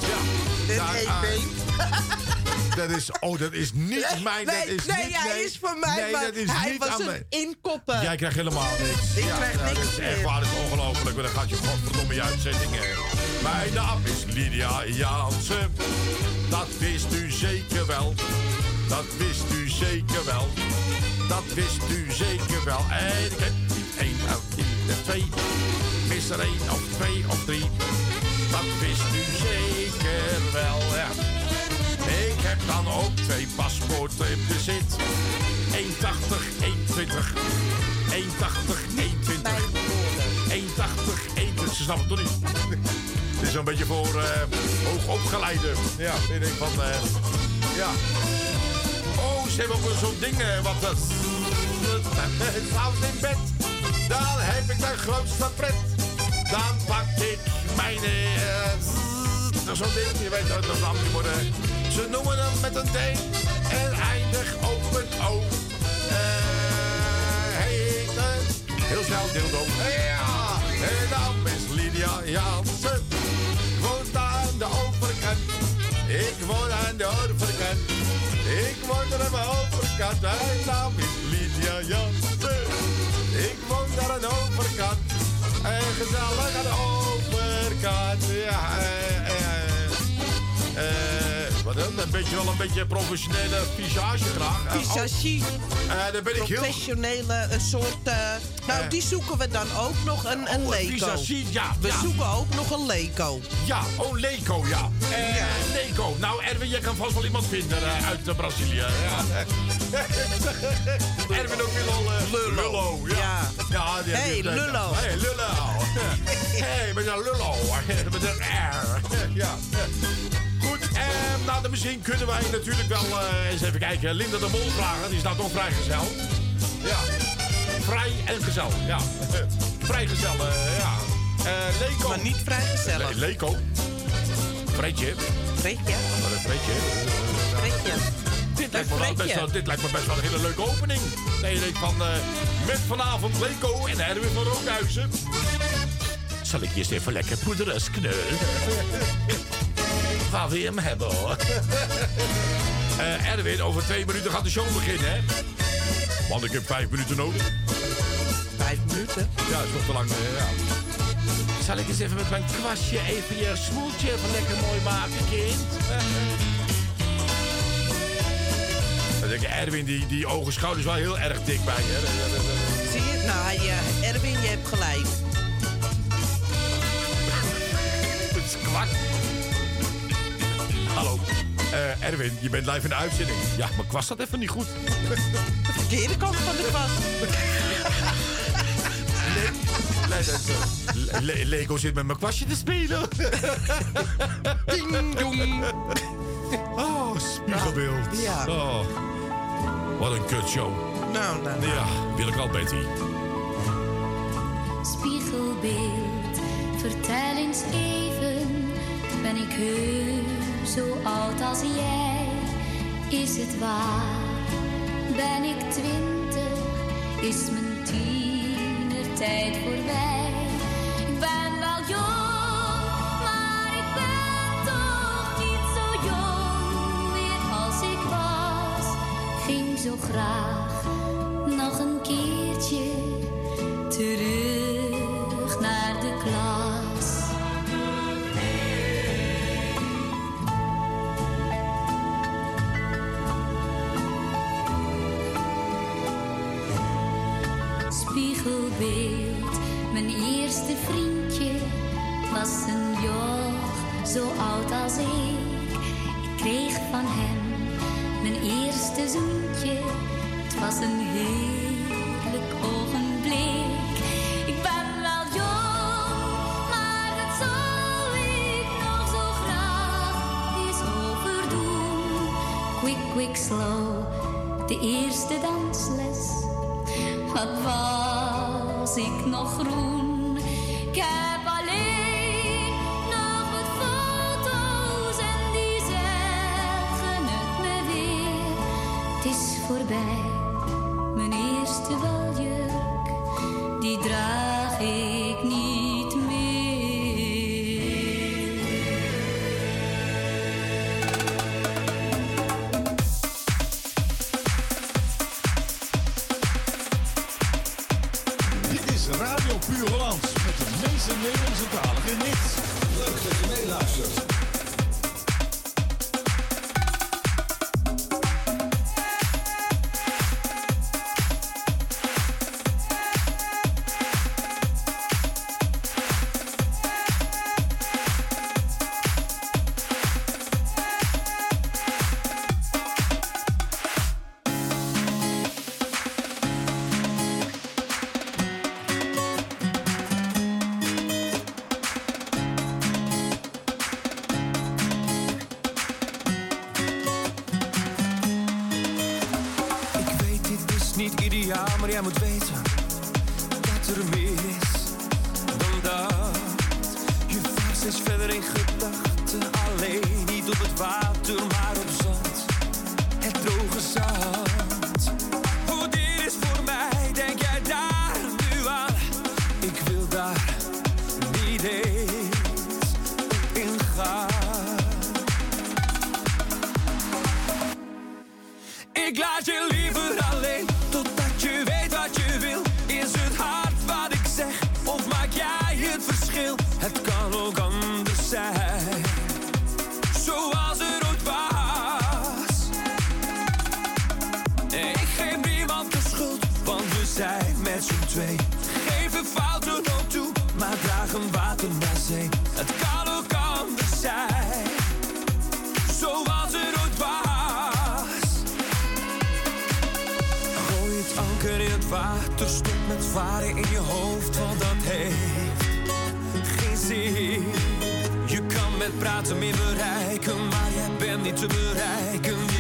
ja. Daar aan-. Dat is, oh, dat is niet mijn. nee, dat is nee, niet, hij nee. is van mij, Nee, maar dat is hij niet was aan inkoppen. Jij krijgt helemaal niks. Ik krijg ja, niks Dat is echt waar, dat is ongelooflijk. Dan gaat je godverdomme je uitzendingen. Mijn naam is Lydia Jansen. Dat wist u zeker wel. Dat wist u zeker wel. Dat wist u zeker wel. En ik heb niet één of niet of twee. Mis er één of twee of drie. Dat wist u zeker wel, ja. Ik heb dan ook twee paspoorten in bezit. 180, 120. 180, 120. 180, 120. Ze snappen het toch niet? Dit is zo'n beetje voor eh hoogopgeleide. Ja, ik denk van... eh, ja. Oh, ze hebben ook zo'n ding eh, wat... eh, S'avonds in bed, dan heb ik de grootste pret. Dan pak ik mijn... dat is zo'n ding, je weet dat dat naam die worden... Ze noemen hem met een T en eindig op een O. Eh, hij heet eh, heel snel dildo. Ja, en naam is Lydia Jansen. Ik woon aan de overkant. Ik woon aan de overkant. Ik woon aan de overkant. Mijn naam is Lydia Jansen. Ik woon aan de overkant. En gezellig aan de overkant. Ja, eh, dan? Een beetje wel een beetje professionele visage graag. Visagie. eh, ben ik heel... Professionele, een soort... eh, nou, Eh. die zoeken we dan ook nog, een, een Oh, een Leco. visagie, ja, We ja. zoeken ook nog een Leco. Ja, oh, Leco, ja. Leco. Nou, Erwin, je kan vast wel iemand vinden uit Brazilië. Ja. Erwin ook weer al... Lullo. ja. Ja, die Hey, die- Lullo. Hey, Lullo. hey, met een Lullo. Met een R. ja. Eh, nou, dan misschien kunnen wij natuurlijk wel eh, eens even kijken. Linda de Mol vragen, die is nou toch vrijgezel. Ja. Vrij en gezel, ja. Vrijgezel, eh, ja. Eh Leco. Maar niet vrijgezellig. Le Leco. Fredje. Fredje. Maar een Fredje. Fredje. Dit lijkt, me wel best wel, dit lijkt me best wel een hele leuke opening. Nee, denkt van... met vanavond Leco en Erwin van Rookhuizen. Zal ik je eens even lekker poederes knullen? Waar je hem hebben, hoor? Eh, Erwin, over twee minuten gaat de show beginnen, hè? Want ik heb vijf minuten nodig. Vijf minuten? Ja, is nog te lang, eh, ja. Zal ik eens even met mijn kwastje even je smoeltje even lekker mooi maken, kind? Dan denk ik, Erwin, die, die ogen schouders wel heel erg dik bij je. hè? Zie je het? Nou, je, Erwin, je hebt gelijk. Het is kwak. Hallo. Eh, Erwin, je bent live in de uitzending. Ja, maar kwast dat even niet goed. De verkeerde kant van de kwast. Is, eh, Le- Lego zit met mijn kwastje te spelen. Ding dong. Oh, spiegelbeeld. Ja. Oh, wat een kutshow. Nou, nou, Ja, wil ik al, Betty. Spiegelbeeld, vertel eens even, ben ik heus zo oud als jij? Is het waar? Ben ik twintig? Is mijn tienertijd voorbij? Ik ben wel jong, maar ik ben toch niet zo jong meer als ik was. Ging zo graag nog een keertje Quick, slow, de eerste dansles. Wat was ik nog groen? Ik heb alleen nog wat foto's en die zeggen het me weer. Het is voorbij, twee. Geven fouten ook toe, maar dragen water naar zee. Het kan ook anders zijn, zoals het ooit was. Gooi het anker in het water, stop met varen in je hoofd, want dat heeft geen zin. Je kan met praten meer bereiken, maar jij bent niet te bereiken.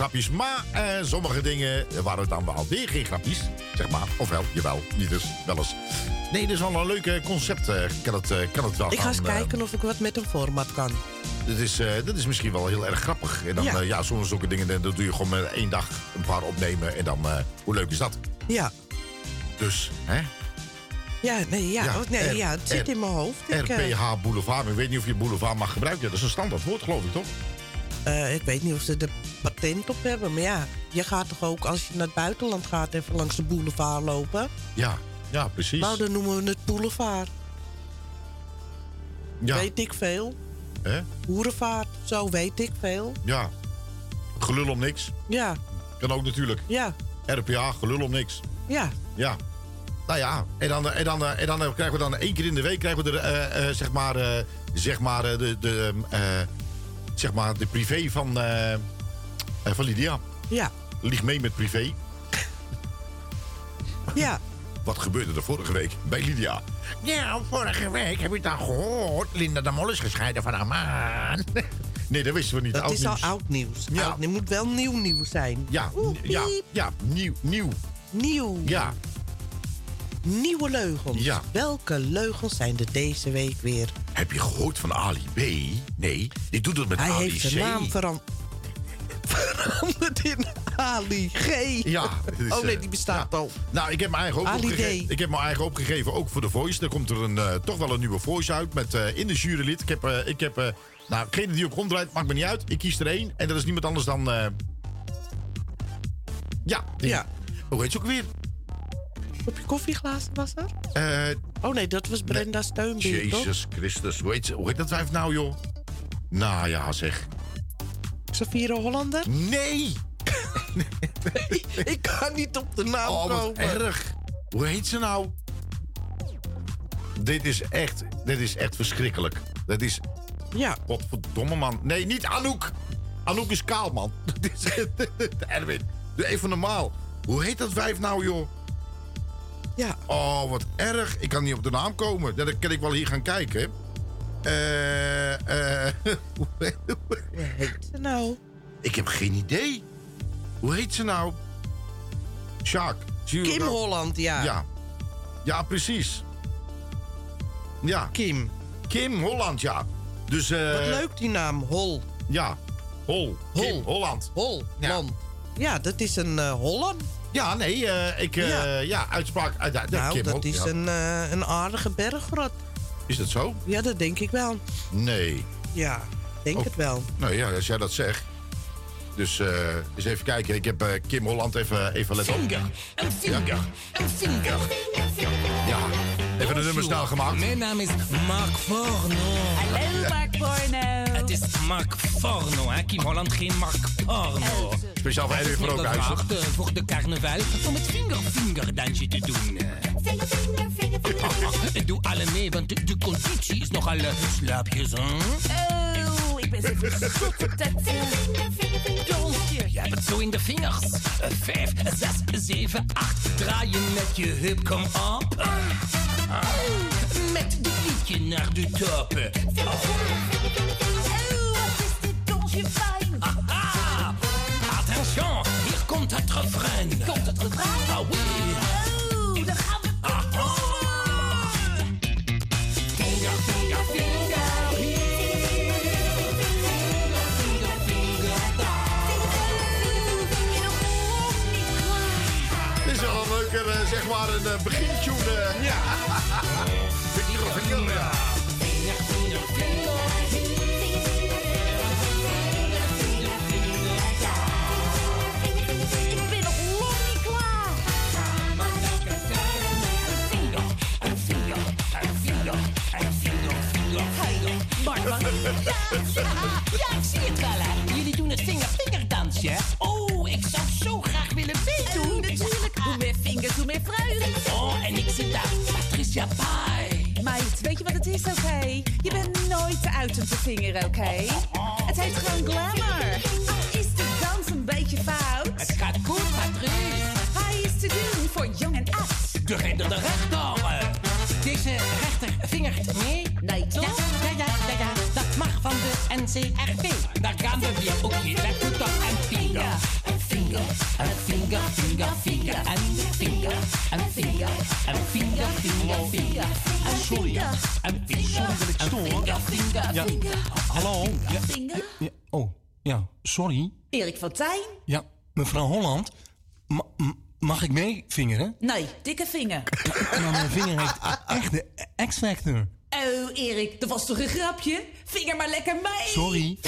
Grapjes. Maar eh, sommige dingen waren dan wel weer geen grapjes, zeg maar. Ofwel, jawel, niet dus, wel eens. Nee, dit is wel een leuk concept. eh, kan, het, eh, kan het wel Ik ga eens eh, kijken of ik wat met een format kan. Dit is, dit is misschien wel heel erg grappig. En dan, Ja. ja, ja soms zulke dingen, dan doe je gewoon met één dag een paar opnemen. En dan, hoe leuk is dat? Ja. Dus, hè? Ja, nee, ja, Ja, oh, nee, R- ja het zit R- in mijn hoofd. RPH Boulevard. Ik weet niet of je boulevard mag gebruiken. Dat is een standaard woord, geloof ik, toch? ik weet niet of ze er patent op hebben. Maar ja, je gaat toch ook als je naar het buitenland gaat... even langs de boulevard lopen? Ja, ja, precies. Nou, dan noemen we het boulevard. Ja. Weet ik veel. Hè? Hoerenvaart, zo weet ik veel. Ja. Gelul om niks. Ja, Kan ook natuurlijk. ja, RPA, gelul om niks. ja. Ja. Nou ja, en dan, en dan, en dan krijgen we dan één keer in de week krijgen we er, eh, eh, zeg maar, eh, zeg maar, de, de, eh, zeg maar, de privé van, eh, eh, van Lydia. Ja. Lieg mee met privé. Ja. Wat gebeurde er vorige week bij Lydia? Ja, vorige week heb je dan gehoord. Linda de Mol is gescheiden van haar man. Nee, dat wisten we niet. Dat Oud is al oud nieuws. Ja. Oud, het moet wel nieuw nieuws zijn. Ja, Oeh, ja, ja, nieuw, nieuw. Nieuw. Ja. Nieuwe leugens. Ja. Welke leugens zijn er deze week weer? Heb je gehoord van Ali B? Nee, die doet het met Hij Ali heeft C. zijn naam veran- veranderd in Ali G. Ja. oh nee, eh, die bestaat al. Nou, ik heb mijn eigen ook Ali opgegeven. D. Ik heb mijn eigen opgegeven, ook voor de Voice. Er komt er een, eh, toch wel een nieuwe Voice uit met eh, in de jurylid. Ik heb, ik heb nou, degene die ook ronddraait, maakt me niet uit. Ik kies er één en dat is niemand anders dan... Ja, die. Ja. Hoe heet ze ook weer? Op je koffieglazen was dat? Oh nee, dat was Brenda Steunbeek, toch? Jezus Christus. Hoe heet, hoe heet dat wijf nou, joh? Nou ja, zeg. Safira Hollander? Nee! Ik kan niet op de naam Oh, wat komen. erg. Hoe heet ze nou? Dit is echt, dit is echt verschrikkelijk. Dat is... Ja. Wat verdomme man. Nee, niet Anouk. Anouk is kaal, man. Erwin. Doe even normaal. Hoe heet dat wijf nou, joh? Ja. Oh, wat erg. Ik kan niet op de naam komen. Dan kan ik wel hier gaan kijken. Eh, eh, hoe heet- Hoe heet ze nou? ik heb geen idee. Hoe heet ze nou? Sjaak. Kim? Holland, ja. Ja. Ja, precies. Ja. Kim. Kim Holland, ja. Dus, eh Wat leuk die naam, Hol. Ja. Hol. Kim Holland. Hol. Ja. Ja, dat is een eh Holland. Ja, nee, eh, ik... ja. Ja. uitspraak... ja, Nou, Kim dat Hol- is een, een aardige bergrot. Is dat zo? Ja, dat denk ik wel. Nee. Ja, denk Oh. het wel. Nou ja, als jij dat zegt. Dus eh eens even kijken. Ik heb eh, Kim Holland even, even let op. Finger, een finger, een finger. Ja, even een nummer snel gemaakt. Mijn naam is Mark Forno. Hallo Mark Porno. Het is Mark Forno, hè? Kim Holland, geen Mark Porno. Speciaal voor Edwin eh, voor de carnaval om het vinger-vinger-dansje te doen. eh. Doe alle mee, want de, de conditie is nogal slaapjes, hè? Oh, ik ben zo op dat eh, dansje. Je hebt het zo in de vingers. Vijf, zes, zeven, acht. Draaien met je heup, kom op. Ah. Met dit liedje naar de top. Oh, wat is dit dansje fijn. Ah, attention, hier komt het refrein. Komt het refrein? Ah oui. Maar, een eh, begintune. Ja. Ja. Klaar. Hey, Mark, Mark. Ja, ja, ik zie het wel, hè. Jullie doen het vinger-vingerdansje? Oh, ik zou zo graag willen meedoen. Hoe meer vreugde. Oh, en ik zit daar, Patricia Pai. Meid, weet je wat het is, oké? Je bent nooit te uit om te vingeren, oké? Het heet gewoon glamour. Al is de dans een beetje fout. Het gaat goed, Patrice. Hij is te doen voor jong en oud. De rechter, de rechter. Deze rechter vingert mee. Nee, toch? Ja, ja, ja, ja, ja, dat mag van de NCRV. Daar gaan we weer. Oké, leg goed op. En vinger, en vinger, en vinger, vinger, vinger, en vinger, en vinger, en vinger, vinger, vinger, en Sorry. en Sorry dat ik stoor. Ja, hallo? Ja, oh, ja, sorry. Erik van Tijn? Ja, mevrouw Holland, ma- mag ik mee vingeren? Nee, dikke vinger. Nou, mijn vinger heeft echt de X-Factor. Oh, Erik, dat was toch een grapje? Vinger maar lekker mee. Sorry.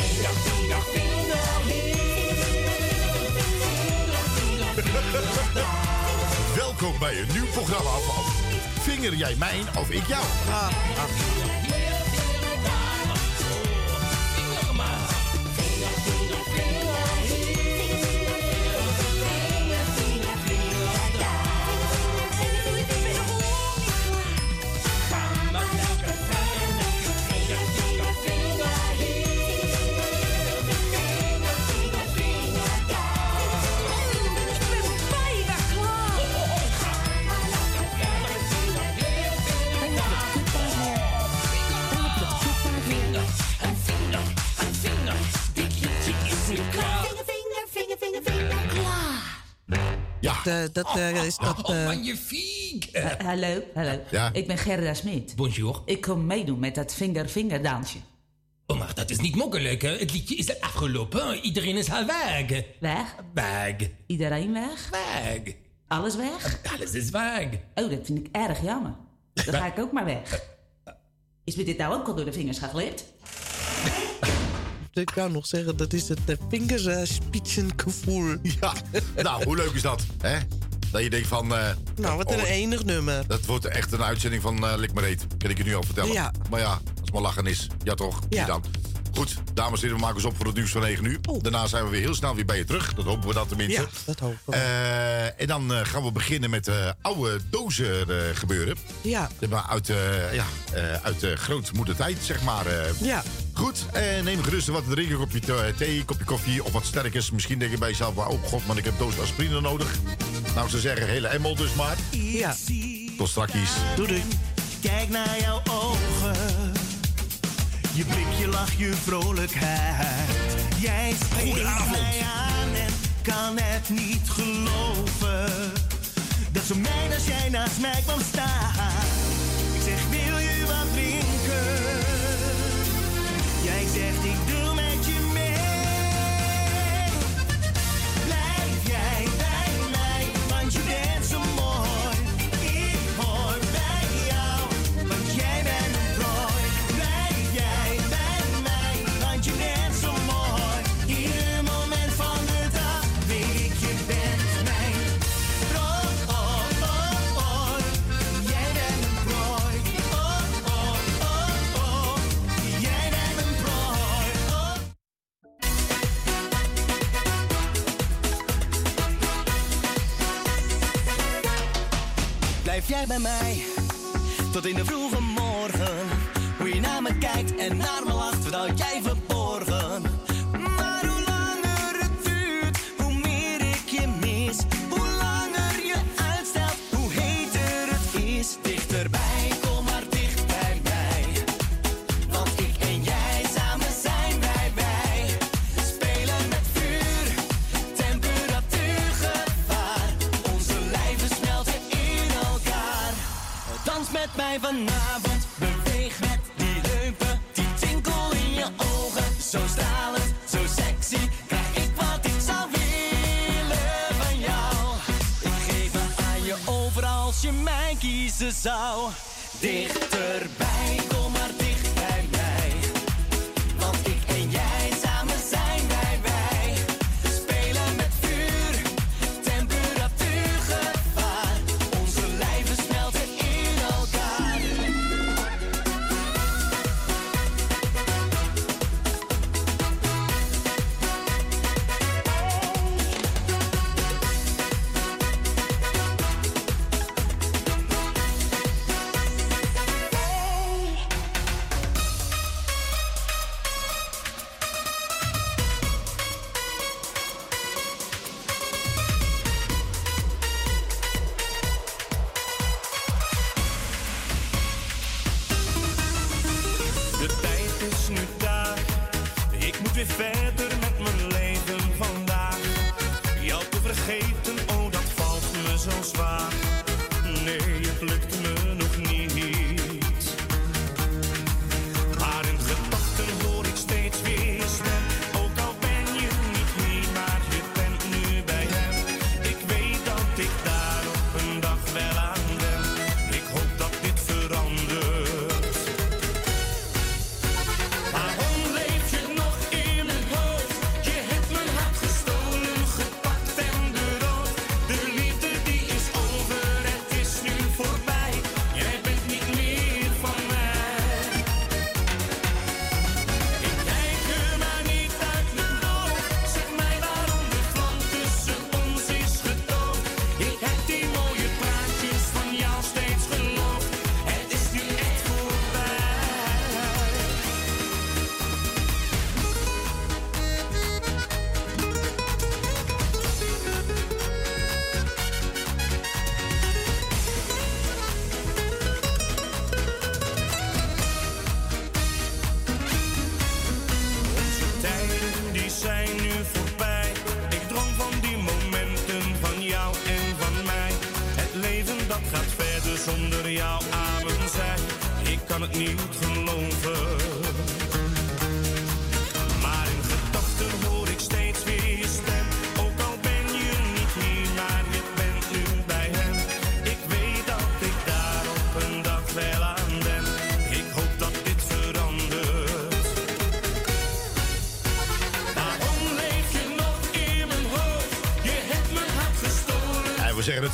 Welkom bij een nieuw programma van Vinger jij mijn of ik jou? Bijna Ja. Dat, eh, dat eh, is dat... Oh, eh, magnifiek. Hallo, hallo. Ja. Ik ben Gerda Smit. Bonjour. Ik kom meedoen met dat vinger-vinger dansje. Oh, maar dat is niet mogelijk, hè? Het liedje is afgelopen. Iedereen is al weg. Weg? Weg. Iedereen weg? Weg. Alles weg? Alles is weg. Oh, dat vind ik erg jammer. Dan ga ik ook maar weg. Is me dit nou ook al door de vingers geglipt? Ik kan nog zeggen, dat is het uh, vingerspitsengevoel. Ja, nou, hoe leuk is dat, hè? Dat je denkt van... eh, Nou, wat een oh, enig nummer. Dat wordt echt een uitzending van eh Lik. Kan ik je nu al vertellen. Ja. Maar ja, als het maar lachen is. Ja toch? Ja. Dan. Goed, dames en heren, we maken ons op voor het nieuws van 9 uur. Daarna zijn we weer heel snel weer bij je terug. Dat hopen we dat tenminste. Oh. Ja, dat hopen we. Eh, en dan eh, gaan we beginnen met eh, oude dozen eh, gebeuren. Ja. Uit, eh ja, eh, uit de grootmoedertijd, zeg maar. eh. Ja. Goed, eh, neem gerust wat te drinken. Kopje thee, thee, kopje koffie of wat sterkers. Misschien denk je bij jezelf, oh god, man, ik heb doos aspirine nodig. Nou, ze zeggen hele emmel dus maar. Ja. Tot straks. Doei doei. Kijk naar jouw ogen. Je blik, je lach, je vrolijkheid. Jij spreekt mij aan en kan het niet geloven. Dat zo mijn als jij naast mij kwam staan. Jij bij mij tot in de vroege morgen. Hoe je naar me kijkt en naar me lacht, houd jij verborgen. Vanavond, beweeg met die heupen. Die tinkel in je ogen, zo stralend, zo sexy. Krijg ik wat ik zou willen van jou. Ik geef me aan je over als je mij kiezen zou. Dichterbij,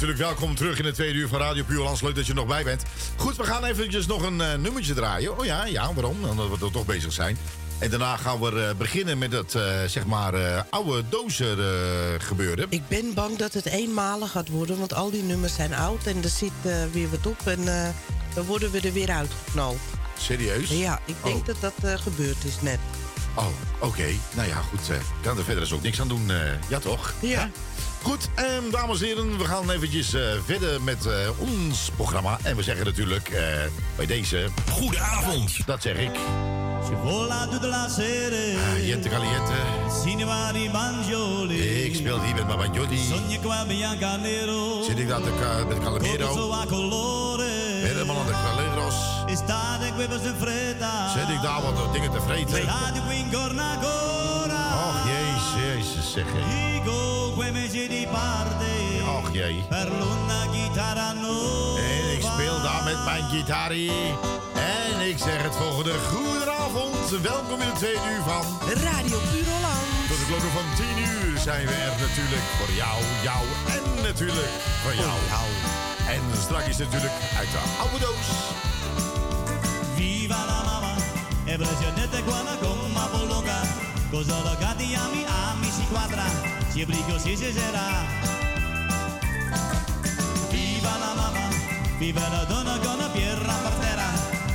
natuurlijk welkom terug in de tweede uur van Radio Puurlands. Leuk dat je er nog bij bent. Goed, we gaan eventjes nog een eh, nummertje draaien. Oh ja, ja, waarom? Omdat we er toch bezig zijn. En daarna gaan we eh, beginnen met het, eh, zeg maar, oude dozer gebeuren. Ik ben bang dat het eenmalig gaat worden, want al die nummers zijn oud en er zit weer wat op en dan worden we er weer uitgeknald. Serieus? Ja, ik denk Oh. dat dat gebeurd is net. Oh, oké. Nou ja, goed. eh, kan er verder dus ook niks aan doen. ja, toch? Ja. Goed, ehm, dames en heren, we gaan eventjes eh, verder met eh, ons programma. En we zeggen natuurlijk eh, bij deze... Goedenavond. Dat zeg ik. Vola la sera Uh, Jente Caliente. Cinema di Banjoli Ik speel hier met mijn Banjoli. Sogni qua bianca nero Zit ik daar. Corso a colore Helemaal aan de Caleros. Estate qui per fretta Zit ik daar wat dingen te vreten. Och, jezus, jezus, zeg hé. Mesi di parte Och, jee. Per l'una chitarra nuova En ik speel daar met mijn gitarie. En ik zeg het volgende. Goedenavond. Welkom in het tweede uur van... Radio Puroland. Tot de klokken van 10 uur zijn we er natuurlijk voor jou, jou en natuurlijk voor jou. En straks natuurlijk uit de oude doos. Viva la mamma E precedente quando come polonga Cosa lo gatti Si brigo si sarà Viva la mamma Viva la donna con la pierra per terra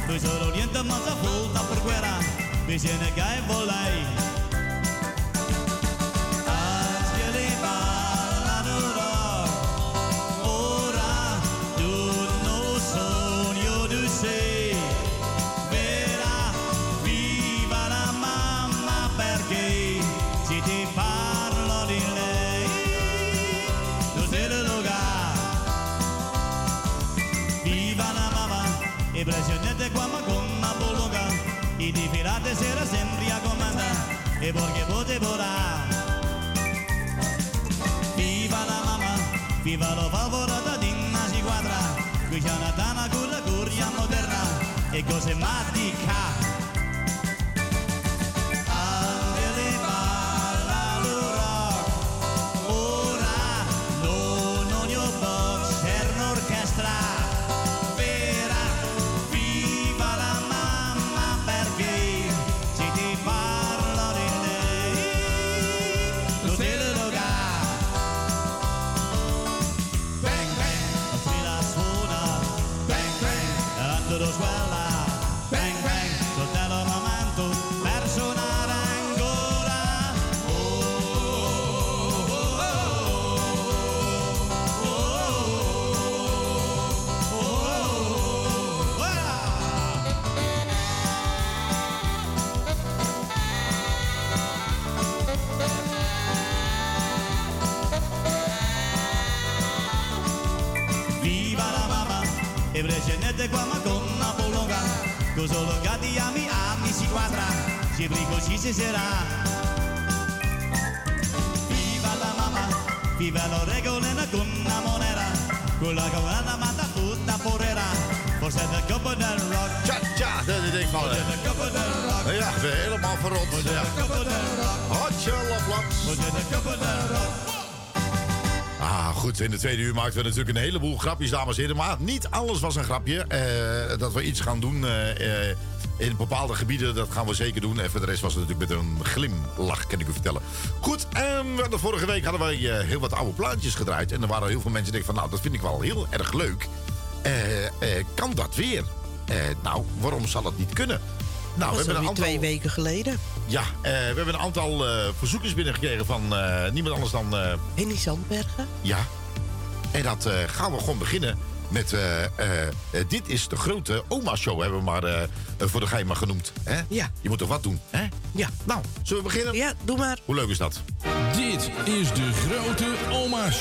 Noi solo niente sa volta per guerra Vicine che Angeli e cose matica. Con solo gatti ami ami si quadra Si brigo ci si sarà Viva la mamma Viva lo regolena con una monera Con la cavalana mata tutta porera Forse de koppen del rock Tja, tja, dat is ik van. Forse de koppen del rock Ja, ben helemaal verrot. Ja. koppen del rock Hotje, laplaps. Forse de koppen del rock Ah, goed. In de tweede uur maakten we natuurlijk een heleboel grapjes, dames en heren. Maar niet alles was een grapje. Eh, dat we iets gaan doen eh, eh, in bepaalde gebieden, dat gaan we zeker doen. En voor de rest was het natuurlijk met een glimlach, kan ik u vertellen. Goed, en we hadden vorige week hadden wij heel wat oude plaatjes gedraaid. En er waren heel veel mensen die denken van, nou, dat vind ik wel heel erg leuk. Kan dat weer? Nou, waarom zal het niet kunnen? Nou, dat was alweer twee weken geleden. Ja, eh, we hebben een aantal eh, verzoekjes binnengekregen van eh, niemand anders dan... eh, Henny Zandbergen. ja. En dat eh, gaan we gewoon beginnen met... eh, eh, eh, dit is de grote oma-show, hebben we maar eh, eh, voor de geheim maar genoemd. Hè? Ja. Je moet toch wat doen, hè? Ja. Nou, zullen we beginnen? Ja, doe maar. Hoe leuk is dat? Dit is de grote oma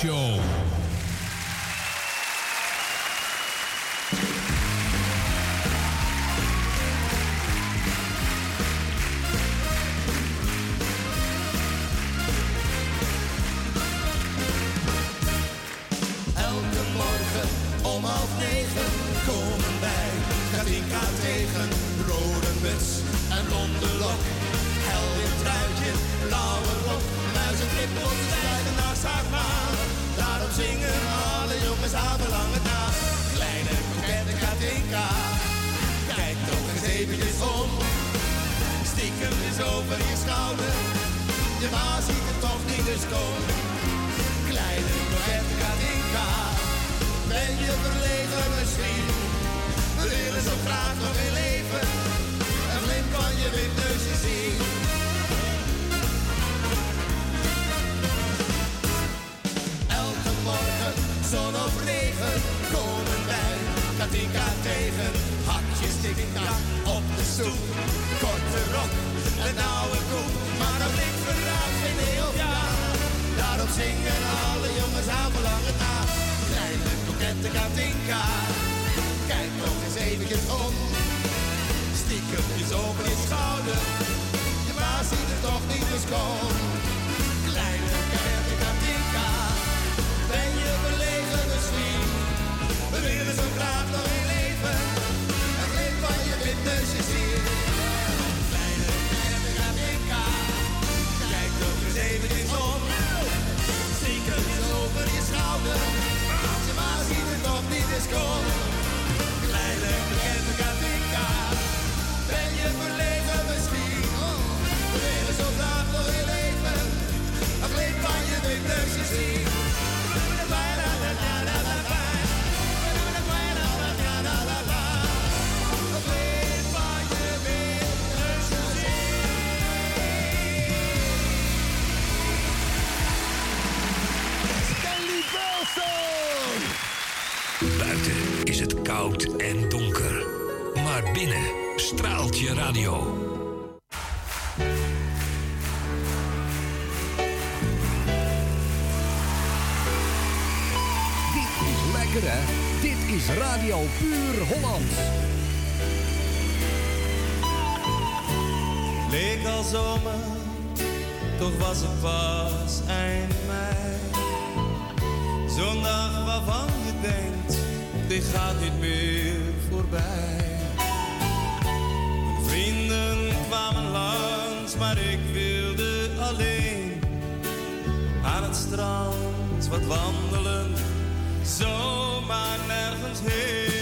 is over je schouder, je ma ziet het toch niet, dus kom. Kleine kokette Katinka, ben je verlegen misschien? We willen zo graag nog weer leven, een glimp van je wipneusje zien. Elke morgen, zon of regen, komen wij Katinka tegen. Hakjes tikka op de stoep, korte rok, een oude koek. Maar dat blik verraadt geen heel jaar. Daarom zingen alle jongens aan verlangen naar. Kleine kokette Katinka, kijk nog eens eventjes om. Stiekem is over je schouder, je ma ziet het toch niet, dus kom. Kleine kokette Katinka, ben je verlegen misschien? We willen zo graag nog van je witneusje zien. Kleine kokette Katinka, kijk nog eens eventjes om. Stiekem is over je schouder, je ma ziet het toch niet, dus kom. Kleine bekende Katinka, ben je verlegen misschien? We willen zo graag nog weer leven, een glimp van je zien. Een koud en donker. Maar binnen straalt je radio. Dit is lekker hè? Dit is Radio Puur Holland. Leek al zomer, toch was het pas eind mei. Zo'n dag waarvan je denkt, dit gaat niet meer voorbij. Vrienden kwamen langs, maar ik wilde alleen aan het strand wat wandelen, zomaar nergens heen.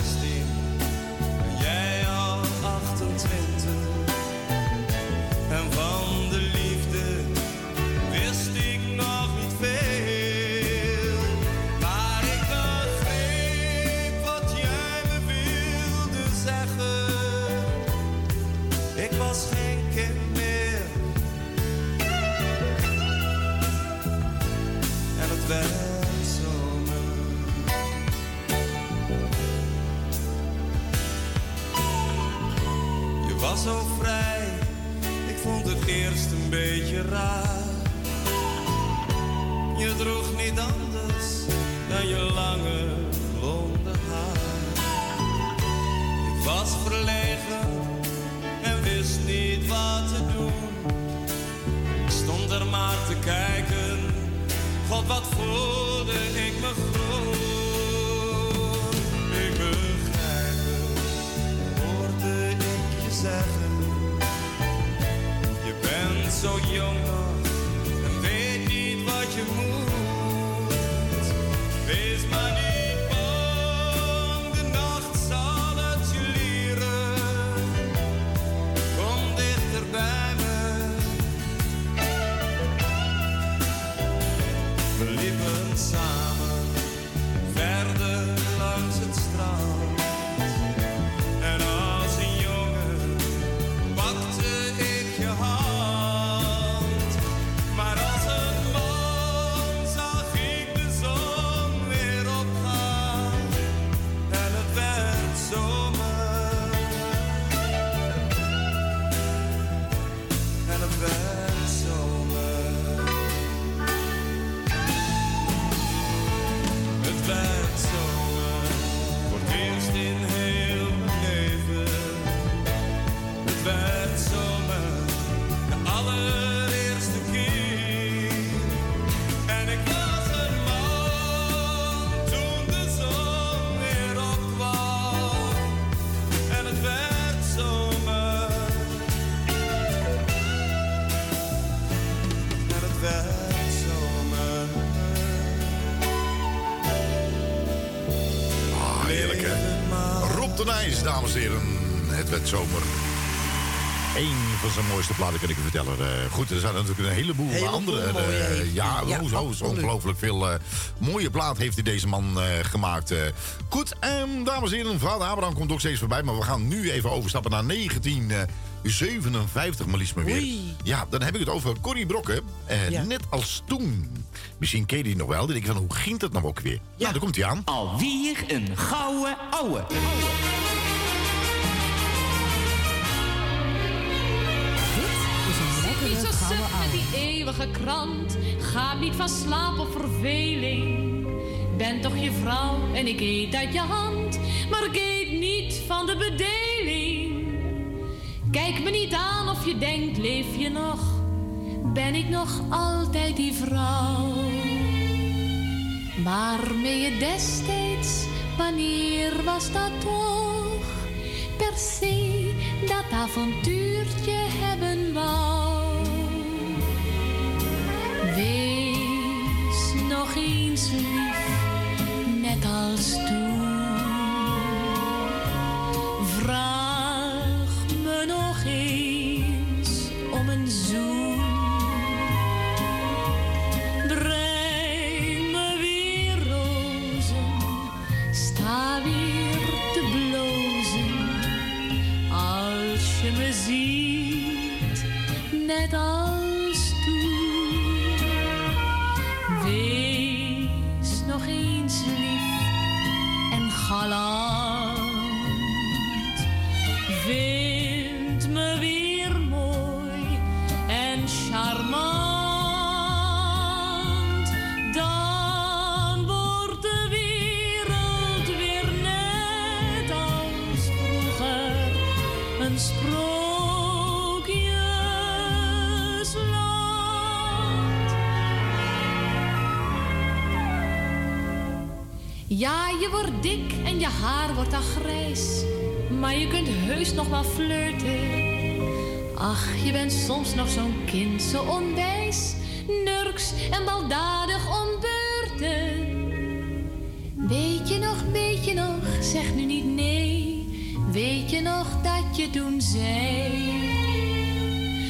Was Je droeg niet anders dan je lange blonde haar. Ik was verlegen en wist niet wat te doen. Ik stond er maar te kijken, god wat voelde zo jong nog en weet niet wat je moet. Zijn mooiste platen kan ik u vertellen. Eh, goed, er zijn natuurlijk een heleboel, Heleboel andere. eh, mooie. ja, Ja, hoezo, zo ongelooflijk veel eh, mooie plaat heeft hij deze man eh, gemaakt. eh. goed, en dames en heren, vader Abraham komt ook steeds voorbij. Maar we gaan nu even overstappen naar 1957, maar liefst maar weer. Oei. Ja, dan heb ik het over Corrie Brokken. eh, Ja. Net als toen. Misschien ken je die nog wel. Dan denk ik van, hoe ging dat nou ook weer? Ja, daar komt hij aan. Alweer een gouden ouwe. Niet eeuwige krant. Ga niet van slaap of verveling. Ben toch je vrouw en ik eet uit je hand. Maar ik eet niet van de bedeling. Kijk me niet aan of je denkt, leef je nog? Ben ik nog altijd die vrouw? Waarmee je destijds, wanneer was dat toch? Per se dat avontuurtje hebben wou. Wees nog eens lief, net als toen. Vraag me nog eens om een zoen. Breng me weer rozen, sta weer te blozen. Als je me ziet, net als Ja, je wordt dik en je haar wordt al grijs. Maar je kunt heus nog wel flirten. Ach, je bent soms nog zo'n kind, zo onwijs. Nurks en baldadig om beurten. Weet je nog, weet je nog, zeg nu niet nee. Weet je nog dat je toen zei.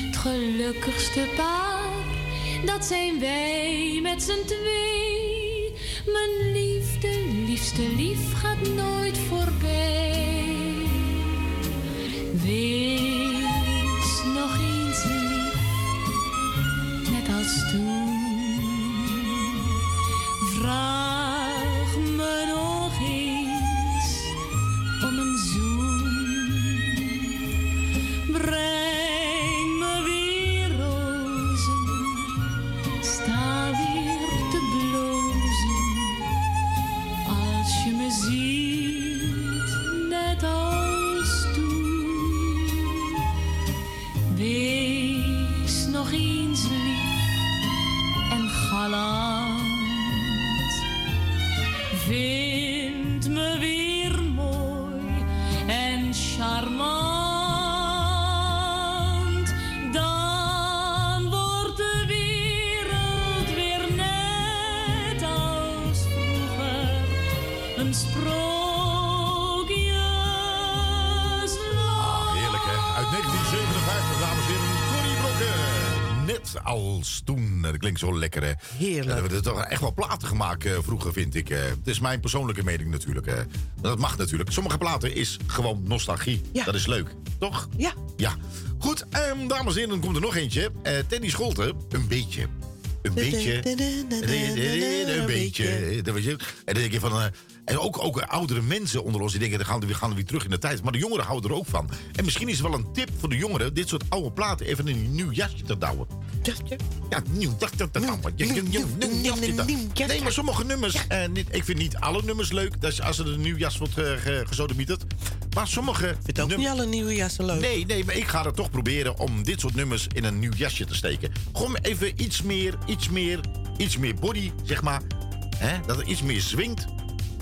Het gelukkigste paar, dat zijn wij met z'n twee. Liefste lief gaat nooit voorbij. Net als toen. Dat klinkt zo lekker, hè? Heerlijk. We hebben er toch echt wel platen gemaakt eh, vroeger, vind ik. eh. Het is mijn persoonlijke mening natuurlijk. eh. Dat mag natuurlijk. Sommige platen is gewoon nostalgie. Dat is leuk, toch? Ja. Ja. Goed, ehm, dames en heren, dan komt er nog eentje. Teddy Scholten, een beetje. Een beetje. Een beetje. En dan denk je van. Eh, en ook, ook oudere mensen onder ons die denken, dan gaan we, weer- gaan we weer terug in de tijd. Maar de jongeren houden er ook van. En misschien is het wel een tip voor de jongeren, dit soort oude platen even in een nieuw jasje te douwen. Ja, nieuw jasje te douwen. Ja, nieuw- jasje te- Nee, maar sommige nummers, eh, niet, ik vind niet alle nummers leuk, dat als er een nieuw jas wordt uh, gezodemieterd. Maar sommige... Vind ook niet alle nieuwe jassen leuk. Nee, nee, maar ik ga er toch proberen om dit soort nummers in een nieuw jasje te steken. Gewoon even iets meer, iets meer, iets meer body, zeg maar. Dat er iets meer swingt.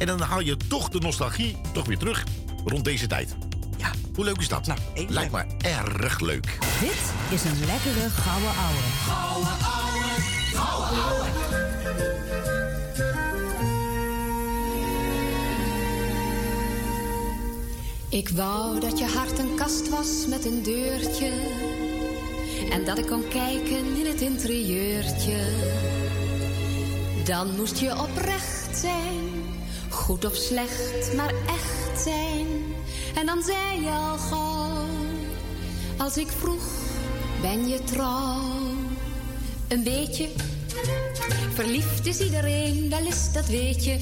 En dan haal je toch de nostalgie toch weer terug rond deze tijd. Ja. Hoe leuk is dat? Nou, Lijkt me erg leuk. Dit is een lekkere gouden ouwe. Gouden ouwe, gouden ouwe. Ik wou dat je hart een kast was met een deurtje. En dat ik kon kijken in het interieurtje. Dan moest je oprecht zijn. Goed of slecht, maar echt zijn. En dan zei je al gauw. Als ik vroeg, ben je trouw? Een beetje. Verliefd is iedereen, wel eens, dat weet je.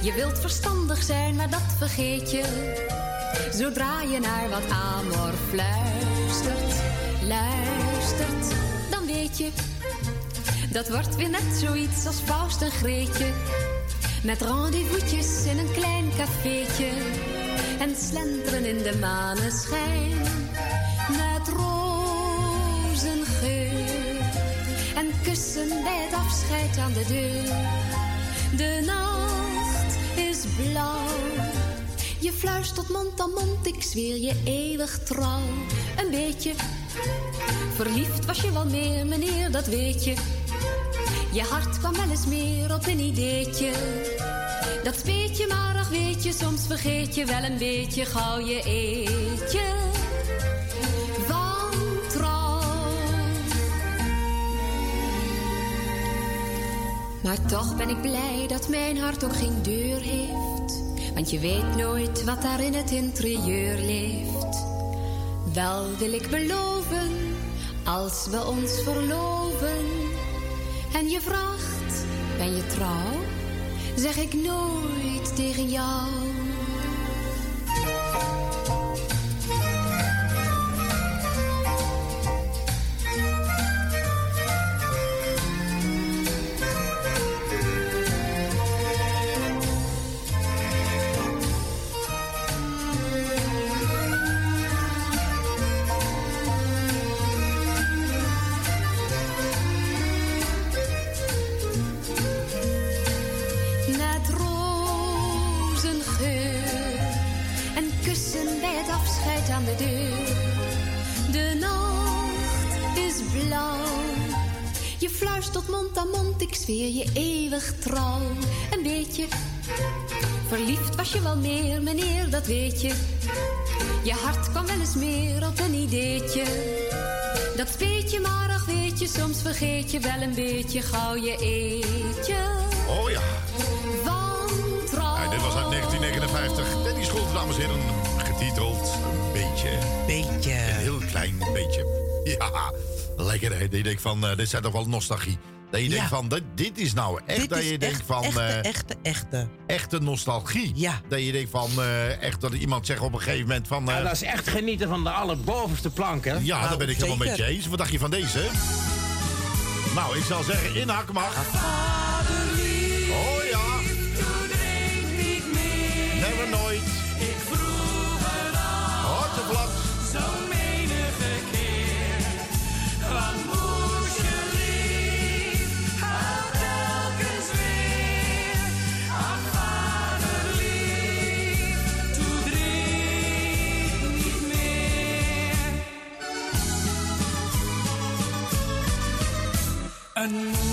Je wilt verstandig zijn, maar dat vergeet je. Zodra je naar wat amor fluistert, luistert, dan weet je. Dat wordt weer net zoiets als Faust en Greetje. Met rendezvous'tjes in een klein cafeetje. En slenteren in de maneschijn. Met rozengeur. En kussen bij het afscheid aan de deur. De nacht is blauw. Je fluistert mond aan mond, ik zweer je eeuwig trouw. Een beetje verliefd was je wel meer, meneer, dat weet je. Je hart kwam wel eens meer op een ideetje. Dat speet je maar, ach weet je, soms vergeet je wel een beetje gauw je eetje. Van. Maar toch ben ik blij dat mijn hart ook geen deur heeft. Want je weet nooit wat daar in het interieur leeft. Wel wil ik beloven, als we ons verloven. En je vraagt, ben je trouw? Zeg ik nooit tegen jou. De deur. De nacht is blauw. Je fluistert mond aan mond, ik zweer je eeuwig trouw. Een beetje verliefd was je wel meer, meneer, dat weet je. Je hart kwam wel eens meer op een ideetje. Dat speet je maar, ach weet je, soms vergeet je wel een beetje gauw je eetje. Oh ja. Van trouw. Ja, dit was uit 1959. Danny Schultz, dames en heren, getiteld Een beetje. Beetje. Een heel klein beetje. Ja, lekker hè. Dat je denkt van, eh, dit zijn toch wel nostalgie. Dat je Ja. denkt van, dit, dit is nou echt, Dit dat is je denkt van... echte, eh, echte, echte. echte nostalgie. Ja. Dat je denkt van, eh, echt dat iemand zegt op een gegeven moment van... Ja, dat is echt genieten van de allerbovenste plank, hè? ja, Nou, daar ben ik helemaal met zeker. je eens. Wat dacht je van deze? Nou, ik zal zeggen, inhakken mag. Een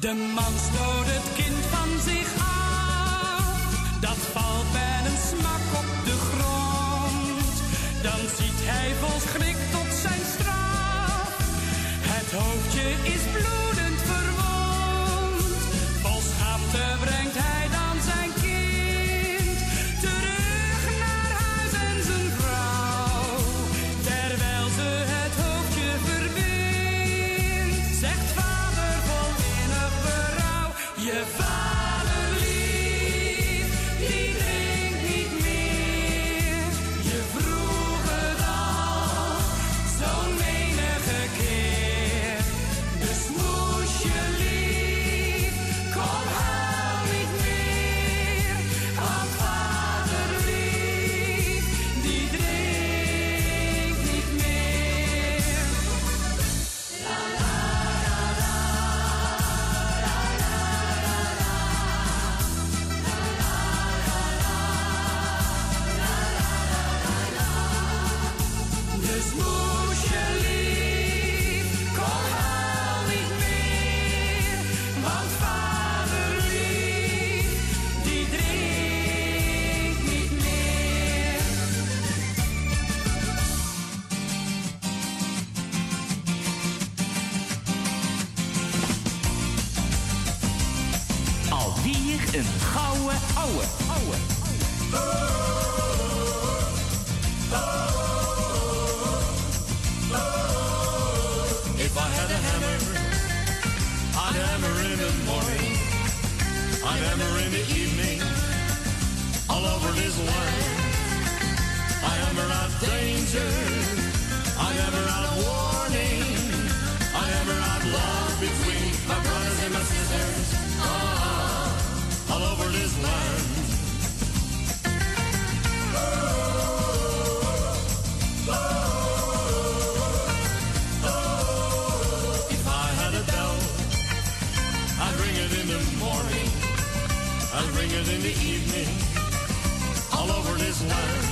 De man een gouden ouwe. ouwe. If I had a hammer, I'd hammer in the morning, I'd hammer in the evening, all over this land. I hammer out danger, I'd ring in the evening, all over this land.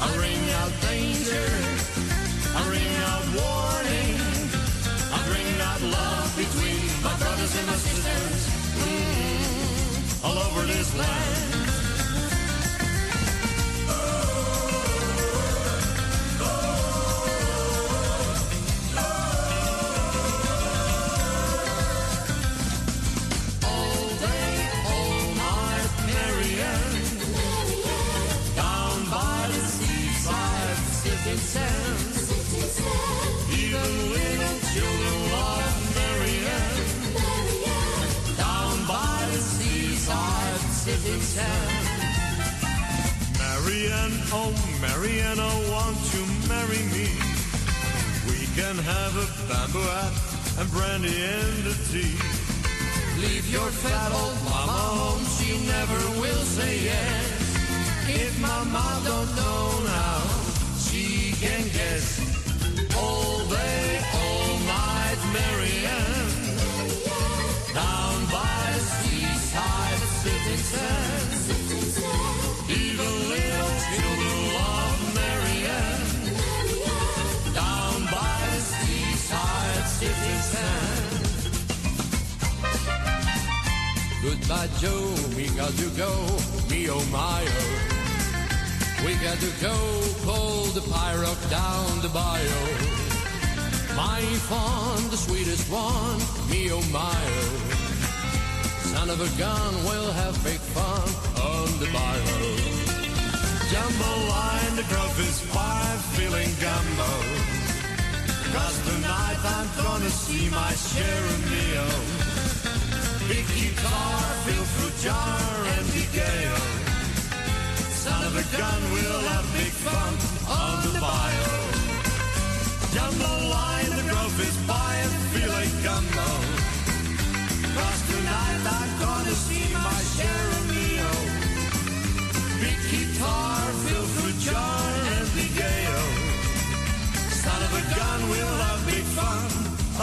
I ring out danger, I ring out warning, I ring out love between my brothers and my sisters, mm, all over this land. Sitting sand. Marianne, oh Marianne, oh, I want you marry me. We can have a bamboo hat and brandy and the tea. Leave your fat old mama home, she never will say yes. If mom don't know now, she can guess. All day, all night, Marianne. Down by little love. Down by the seaside. Goodbye, Joe. We got to go. Me, oh my, oh. We got to go. Pull the pyrock down the bio. My fawn, the sweetest one. Me, oh my, oh. Son of a gun, we'll have big fun on the bio. Jumbo line, the growth is fire, feeling gumbo. Cause tonight I'm gonna see my share of Neo. Big guitar, feel fruit jar, and decay. Son of a gun, we'll have big fun on the bio. Jumbo line, the growth is by and feel gumbo. Tonight I'm gonna see my share of Neo. Big guitar, fruit jar, and decay. Son of a gun, we'll have big fun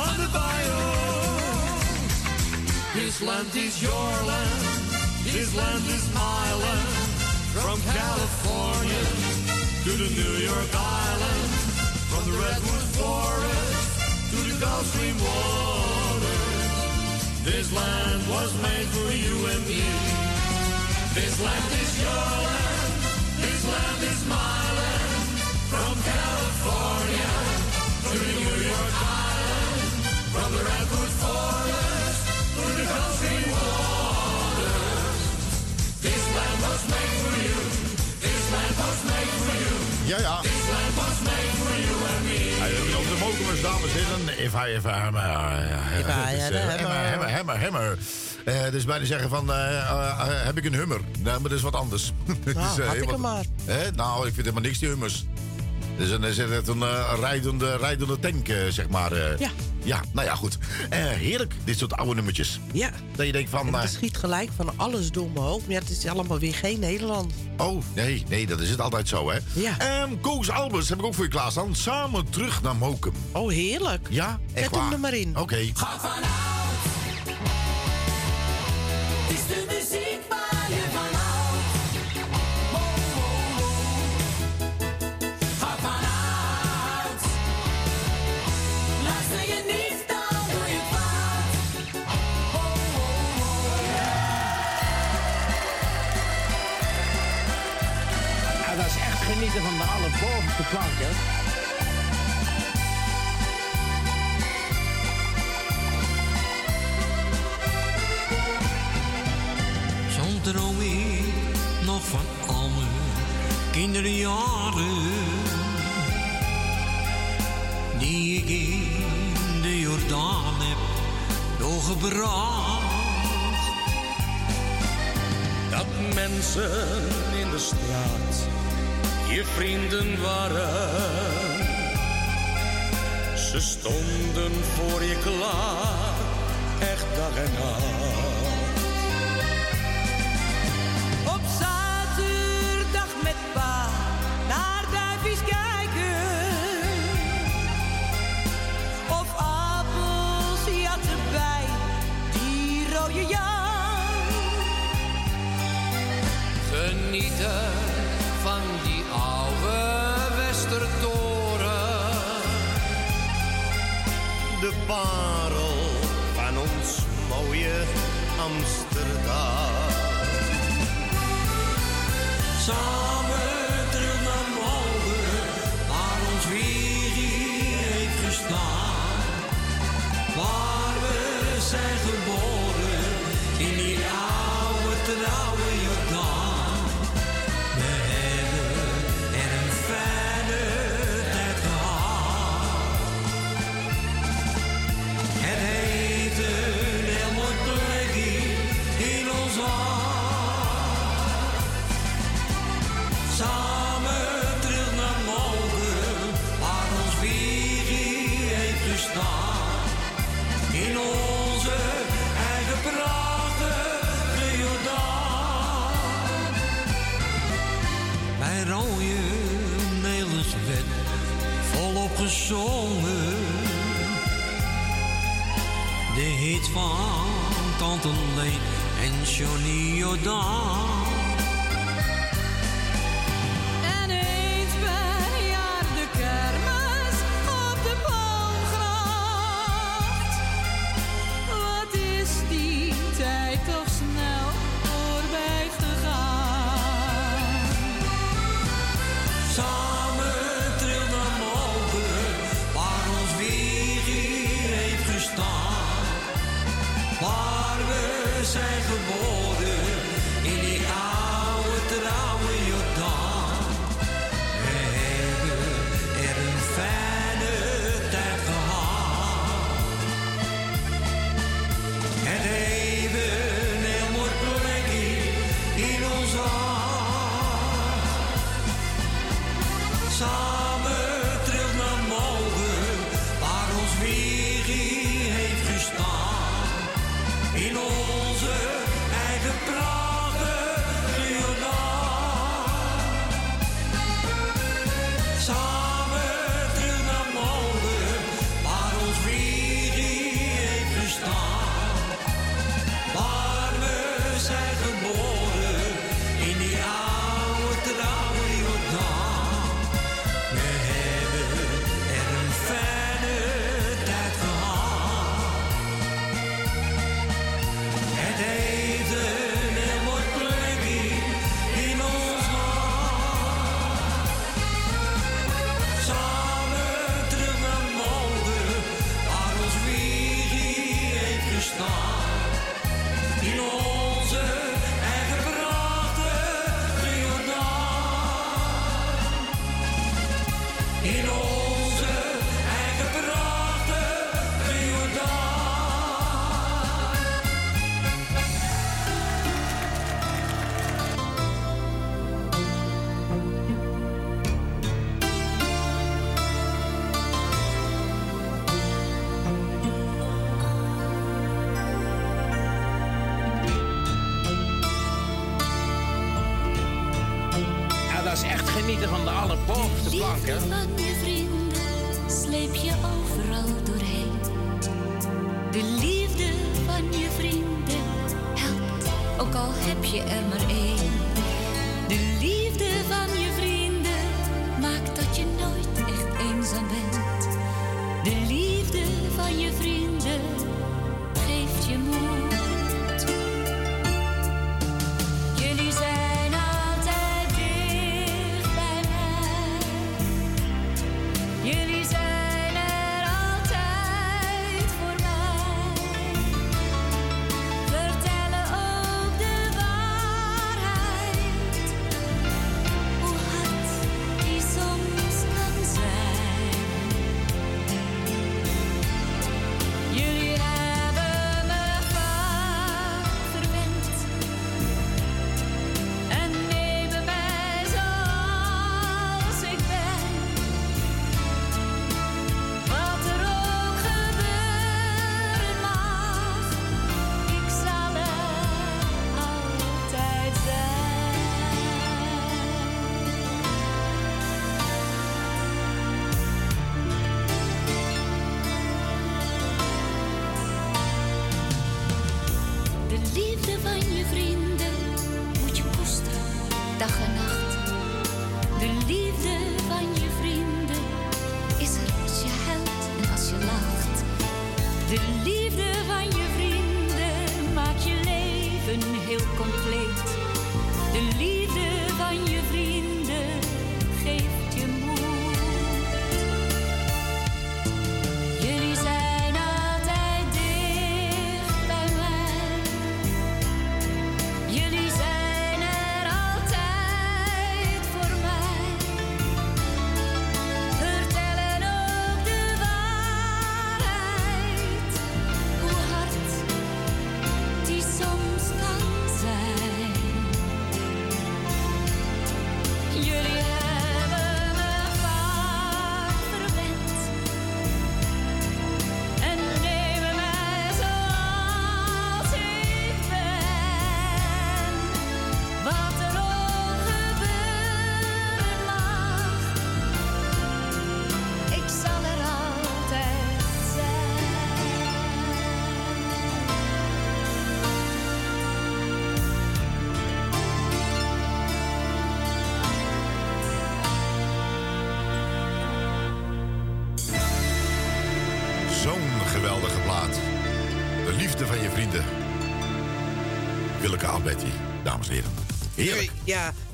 on the bio. This land is your land, this land is my land. From California to the New York Island, from the Redwood Forest to the Gulf Stream waters. This land was made for you and me. This land is your land, this land is my land. From California to New York Island, from the Redwood Forest to the Stream waters. This land was made for you. This land was made for you. Ja, ja. Dames en heren. If I ever hammer. If I hammer. Hammer, hammer, hammer. Dus bijna zeggen van, eh, eh, eh, heb ik een hummer? Nee, maar dat is wat anders. Nou, eh, had ik hem maar. Nou, ik vind helemaal niks, die hummers. Dus dan is het een eh, rijdende, rijdende tank, eh, zeg maar. eh. Ja. Ja, nou ja, goed. Eh, heerlijk, dit soort oude nummertjes. Ja. Dat je denkt van... Het schiet gelijk van alles door mijn hoofd. Maar ja, het is allemaal weer geen Nederland. Oh, nee, nee, dat is het altijd zo, hè? Ja. Ehm Koos Albers heb ik ook voor je klaarstaan. Samen terug naar Mokum. Oh, heerlijk. Ja, echt Zet hem waar. er maar in. Oké. Het bovenste plank, hè. Soms droom ik nog van al mijn kinderjaren. Die ik in de Jordaan heb doorgebracht. Dat mensen in de straat je vrienden waren. Ze stonden voor je klaar, echt dag en nacht. Op zaterdag met pa naar duifjes kijken. Of appels, ja, erbij, die rode jas. Genieten parel van ons mooie Amsterdam. rode Nederlands wet volop gezongen. De hit van Tante Leen en Johnny Jordan.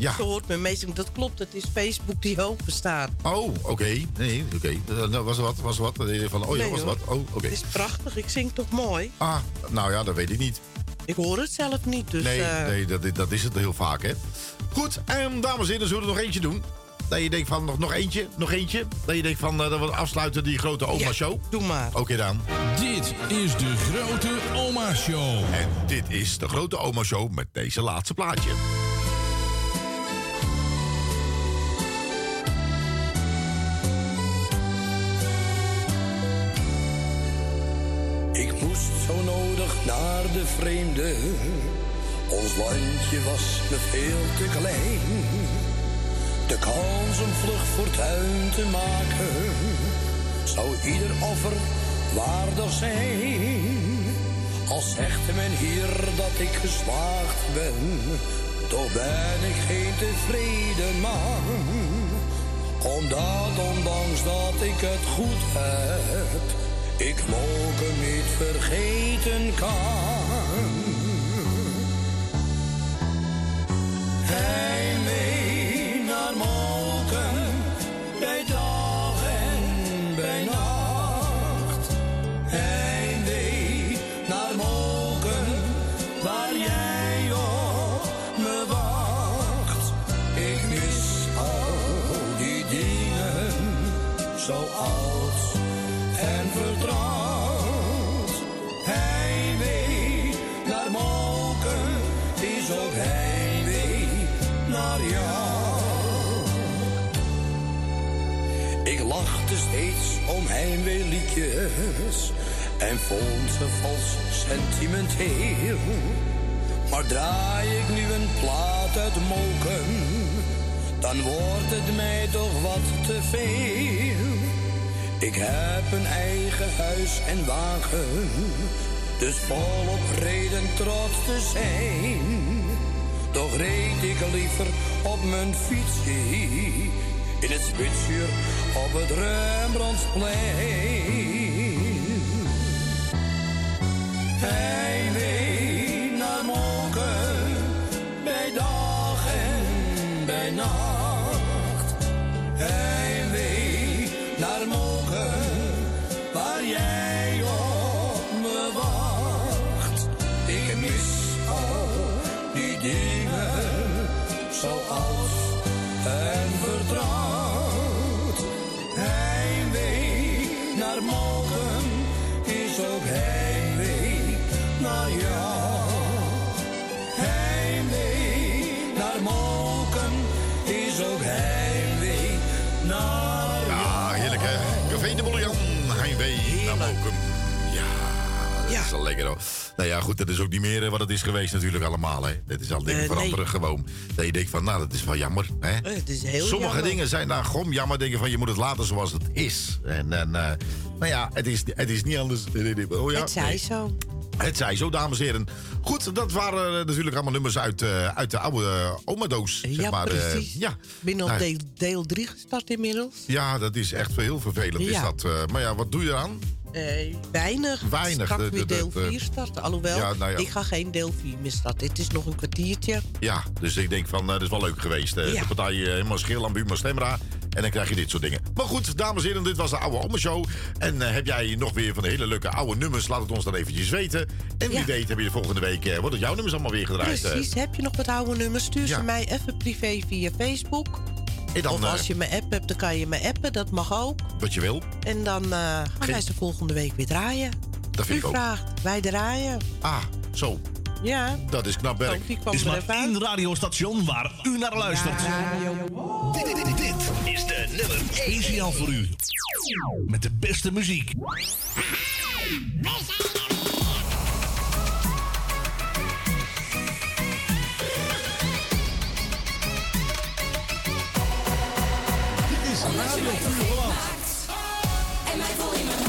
Ja, Ja. zo hoort me meestal. Dat klopt, het is Facebook die open staat. Oh, oké. Nee, oké. Eh, nou, was wat? Was wat? Van, oh ja, Nee, was hoor. wat? Oh, oké. Het is prachtig, ik zing toch mooi? Ah, nou ja, dat weet ik niet. Ik hoor het zelf niet, dus... nee, eh, nee dat, dat is het heel vaak, hè. Goed, en dames en heren, zullen we er nog eentje doen? Dat je denkt van, nog, nog eentje, nog eentje. Dat je denkt van, eh, dat we afsluiten die grote oma-show. doe maar. Oké dan. Dit is de grote oma show. En dit is de grote oma-show met deze laatste plaatje. De vreemde. Ons landje was me veel te klein. De kans om vlug fortuin te maken zou ieder offer waardig zijn. Al zegt men hier dat ik geslaagd ben, toch ben ik geen tevreden man. Omdat ondanks dat ik het goed heb, ik mogen niet vergeten kan. Is ook heimwee naar jou. Ik lachte steeds om heimweeliedjes en vond ze vals sentimenteel. Maar draai ik nu een plaat uit Moken, dan wordt het mij toch wat te veel. Ik heb een eigen huis en wagen, dus volop reden trots te zijn. Toch reed ik liever op mijn fietsje in het spitsuur op het Rembrandtsplein. Ook heimwee naar jou. Heimwee naar Moken is ook heimwee naar jou. Ja, heerlijk hè. Café de Bouillon, Heimwee naar Mokum. Ja, dat is wel lekker hoor. Nou ja, goed, dat is ook niet meer eh, wat het is geweest natuurlijk allemaal. Hè. Dit is al dingen nee. veranderen gewoon. Dat je denkt van, nou, dat is wel jammer. Hè. Eh, het is heel Sommige jammer. dingen zijn daar gewoon jammer. Denken van, je moet het laten zoals het is. En, en nou ja, het is, het is niet anders. Oh ja, het zij nee. zo. Het zij zo, dames en heren. Goed, dat waren eh, natuurlijk allemaal nummers uit, eh, uit de oude uh, omadoos. Zeg ja, maar, eh, precies. ja. Ik ben op Nou, deel, deel 3 gestart inmiddels. ja, dat is echt heel vervelend. Is Ja. dat, eh, maar ja, wat doe je eraan? Eh, weinig. Weinig, Straks de- weer deel de- de- 4 starten. Alhoewel, Ja, nou ja. ik ga geen deel 4 meer starten. Het is nog een kwartiertje. Ja, dus ik denk van, eh, dat is wel leuk geweest. eh, Ja. De partij eh, helemaal schil aan Buma Stemra. En dan krijg je dit soort dingen. Maar goed, dames en heren, dit was de oude Omme Show. En eh, heb jij nog weer van de hele leuke oude nummers? Laat het ons dan eventjes weten. En wie Ja. weet heb je de volgende week... eh, wordt het jouw nummers allemaal weer gedraaid. eh. Precies. Heb je nog wat oude nummers? Stuur Ja. ze mij even privé via Facebook. En dan, of als je mijn app hebt, dan kan je me appen. Dat mag ook. Wat je wil. En dan gaan wij ze volgende week weer draaien. Dat vind U ik ook. vraagt, wij draaien. Ah, zo. Ja. Dat is knap werk. kwam is maar één radiostation waar u naar luistert. Dit, dit, dit, dit is de nummer 1 signaal voor u. Met de beste muziek. Dit is Radio Puurland. En mij vol in mijn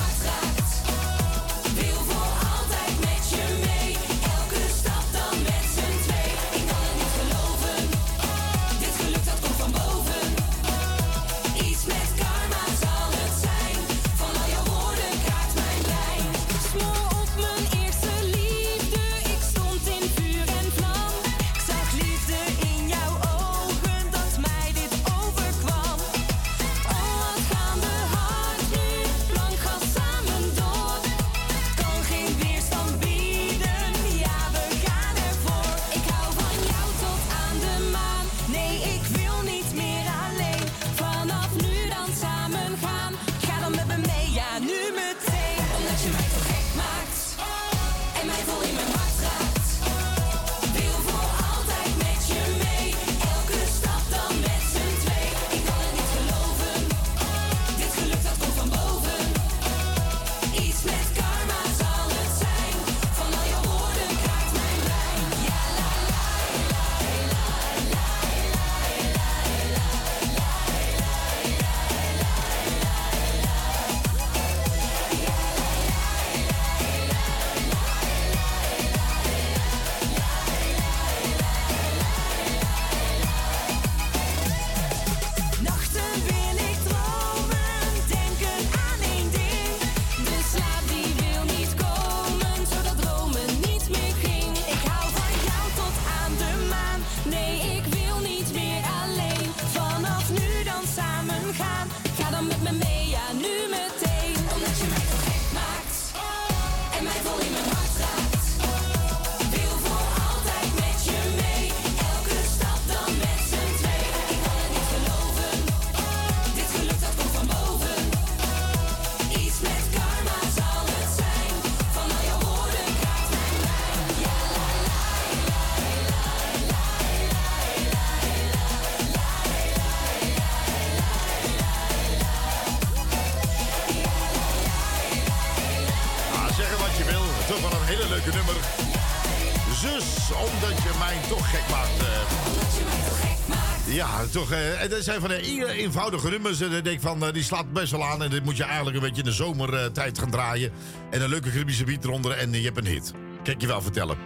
toch. eh, en dat zijn van de hele eenvoudige nummers. En ik denk van, eh, die slaat best wel aan. En dit moet je eigenlijk een beetje in de zomertijd gaan draaien. En een leuke Caribische beat eronder. En je hebt een hit. Kijk je wel vertellen.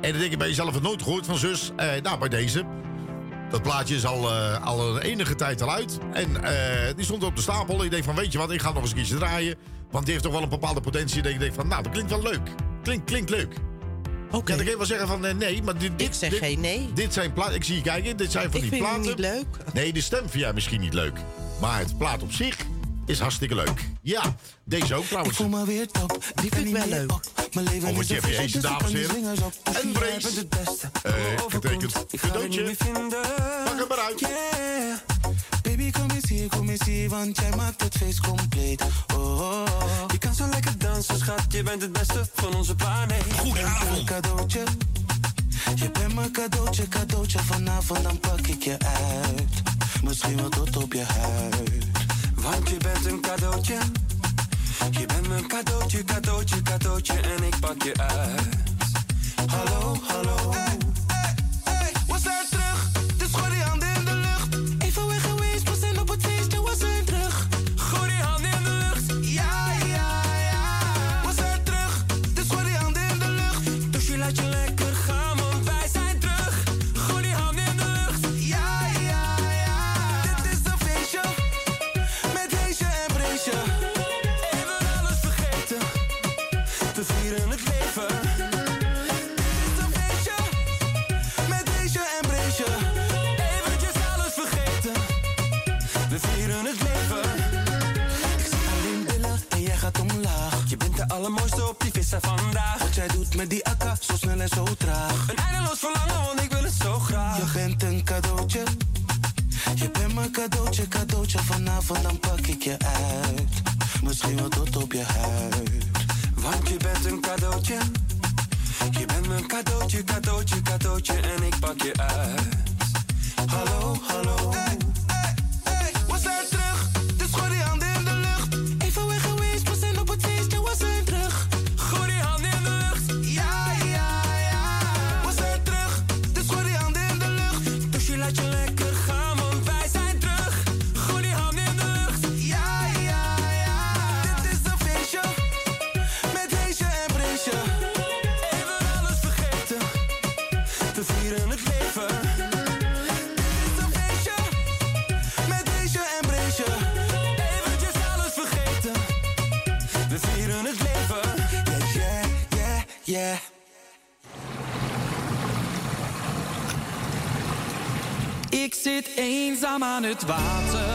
En dan denk je bij jezelf, het nooit gehoord van zus. Eh, nou, bij deze. Dat plaatje is al, eh, al een enige tijd al uit. En eh, die stond op de stapel. Ik denk van, weet je wat, ik ga nog eens een keertje draaien. Want die heeft toch wel een bepaalde potentie. En ik denk van, nou, dat klinkt wel leuk. Klinkt, klinkt leuk. Oké. Ja, dan je wel zeggen van, eh, nee, maar dit... dit Ik zeg dit- geen nee. Dit zijn platen, ik zie je kijken, dit zijn van Ik die vind het platen. niet leuk. Nee, de stem vind jij misschien niet leuk. Maar het plaat op zich is hartstikke leuk. Ja, deze ook trouwens. voel me weer top. Die vind ik wel leuk. Mijn leven Oh, wat is je een hebt feestje, deze dus ik dames en heren. En Brace. het. Eh, getekend. Ik ga het Cadeautje. niet meer vinden. Pak hem maar uit. Kom eens hier, kom eens hier, want jij maakt het feest compleet. Oh, oh, oh. Je kan zo lekker dansen, schat. Je bent het beste van onze planeet. Een cadeautje. Je bent mijn cadeautje, cadeautje. Vanavond dan pak ik je uit. Misschien wel tot op je huid. Want je bent een cadeautje. Je bent mijn cadeautje, cadeautje, cadeautje. En ik pak je uit. Hallo, hallo. Hey, we vieren het leven. Ik zie alleen billen en jij gaat omlaag. Je bent de allermooiste op die visser vandaag. Wat jij doet met die akka, zo snel en zo traag. Een eindeloos verlangen, want ik wil het zo graag. Je bent een cadeautje. Je bent mijn cadeautje, cadeautje. Vanavond dan pak ik je uit. Misschien wel tot op je huid. Want je bent een cadeautje. Je bent mijn cadeautje, cadeautje, cadeautje. En ik pak je uit. Hallo, hallo. zit eenzaam aan het water.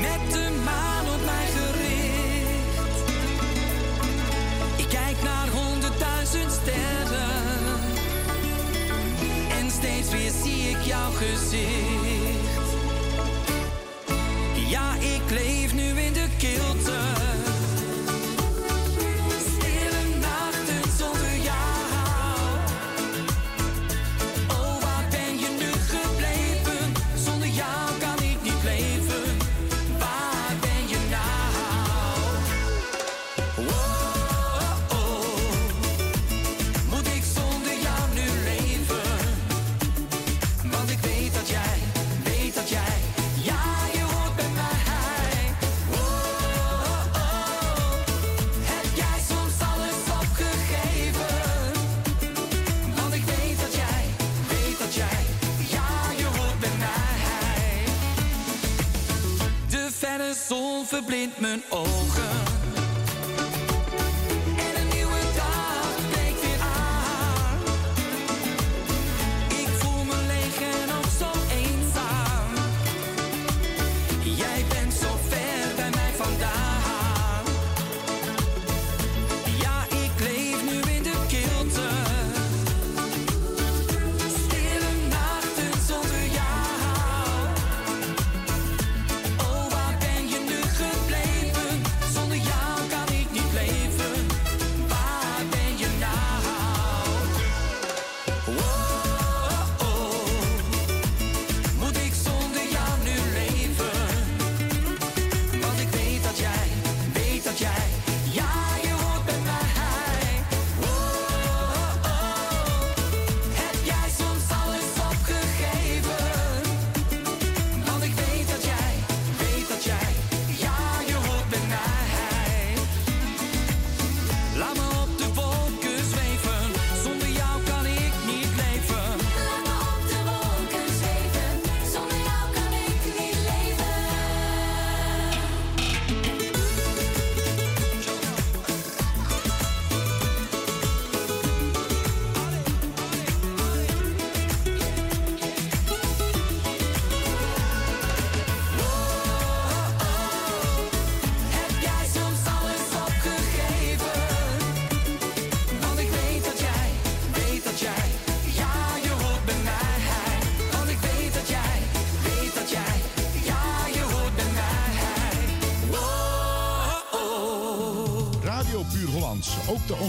Met de maan op mij gericht. Ik kijk naar honderdduizend sterren. En steeds weer zie ik jouw gezicht. verblind mijn ogen.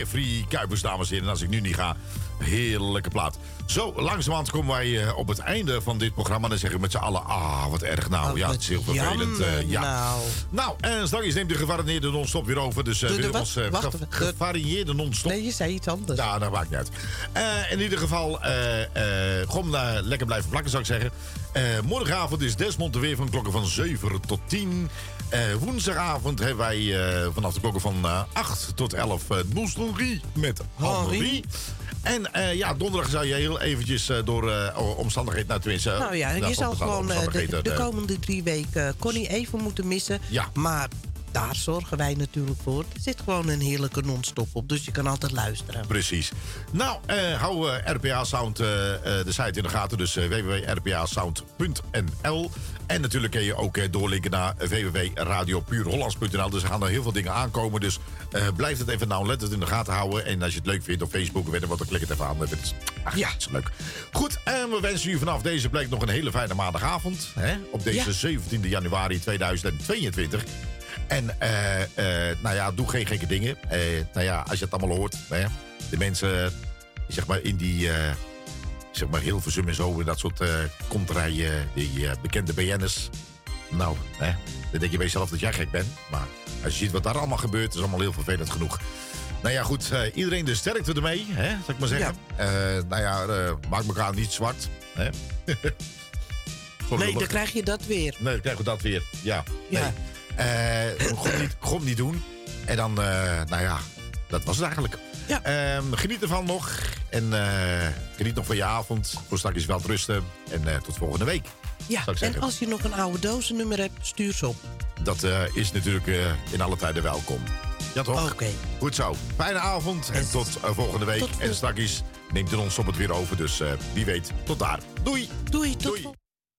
Jeffrey Kuipers, dames en heren. En als ik nu niet ga, heerlijke plaat. Zo, langzamerhand komen wij eh, op het einde van dit programma. Dan zeggen we met z'n allen, ah, wat erg nou. Oh, ja, het is heel vervelend. eh, ja. nou. Nou, en straks neemt de gevarieerde non-stop weer over. Dus ons eh, Wacht ge- even. De- gevarieerde non-stop. Nee, je zei iets anders. Ja, dat maakt niet uit. In ieder geval, gewoon lekker blijven plakken, zou ik zeggen. Eh, morgenavond is Desmond er weer van klokken van 7 tot 10. Eh, woensdagavond hebben wij eh, vanaf de klokken van eh, 8 tot 11 uh, Nostalgie met Henri. En ja, donderdag zou je heel eventjes door omstandigheden... Nou, tenminste... Nou ja, je zal gewoon de, de komende drie weken Connie even moeten missen. Ja. Maar daar zorgen wij natuurlijk voor. Er zit gewoon een heerlijke non-stop op, dus je kan altijd luisteren. Precies. Nou, eh, hou eh, RPA Sound eh, de site in de gaten. Dus www.rpasound.nl. En natuurlijk kun je ook doorlinken naar www.radiopuurhollands.nl. Dus er gaan er heel veel dingen aankomen. Dus blijf het even nauwlettend in de gaten houden. En als je het leuk vindt op Facebook, weet je wat, dan klik het even aan. Dat is, ach, ja. is leuk. Goed, en we wensen u vanaf deze plek nog een hele fijne maandagavond. Hè, op deze 17 januari 2022. En eh, eh, nou ja, doe geen gekke dingen. Eh, nou ja, als je het allemaal hoort. Hè, de mensen zeg maar in die zeg maar Hilversum en zo. En dat soort eh konterijen, die bekende BN'ers. Nou, hè, dan denk je bij jezelf dat jij gek bent. Maar als je ziet wat daar allemaal gebeurt, is allemaal heel vervelend genoeg. Nou ja, goed. iedereen de sterkte ermee, hè, zou ik maar zeggen. Nou ja, maak elkaar niet zwart. Hè. Sorry, Nee, dan krijg je dat weer. Nee, dan krijgen we dat weer. Ja. Ja. Nee. Eh, gewoon, niet, niet doen. En dan, eh, nou ja, dat was het eigenlijk. Ehm, geniet ervan nog. En eh, geniet nog van je avond. Voor straks wel rusten. En eh, tot volgende week. Ja, en als je nog een oude dozennummer hebt, stuur ze op. Dat eh, is natuurlijk eh, in alle tijden welkom. Ja, toch? Oké. Goed zo. Fijne avond en tot eh, volgende week. tot en straks neemt de ons op het weer over. Dus eh, wie weet, tot daar. Doei. Doei, tot vol-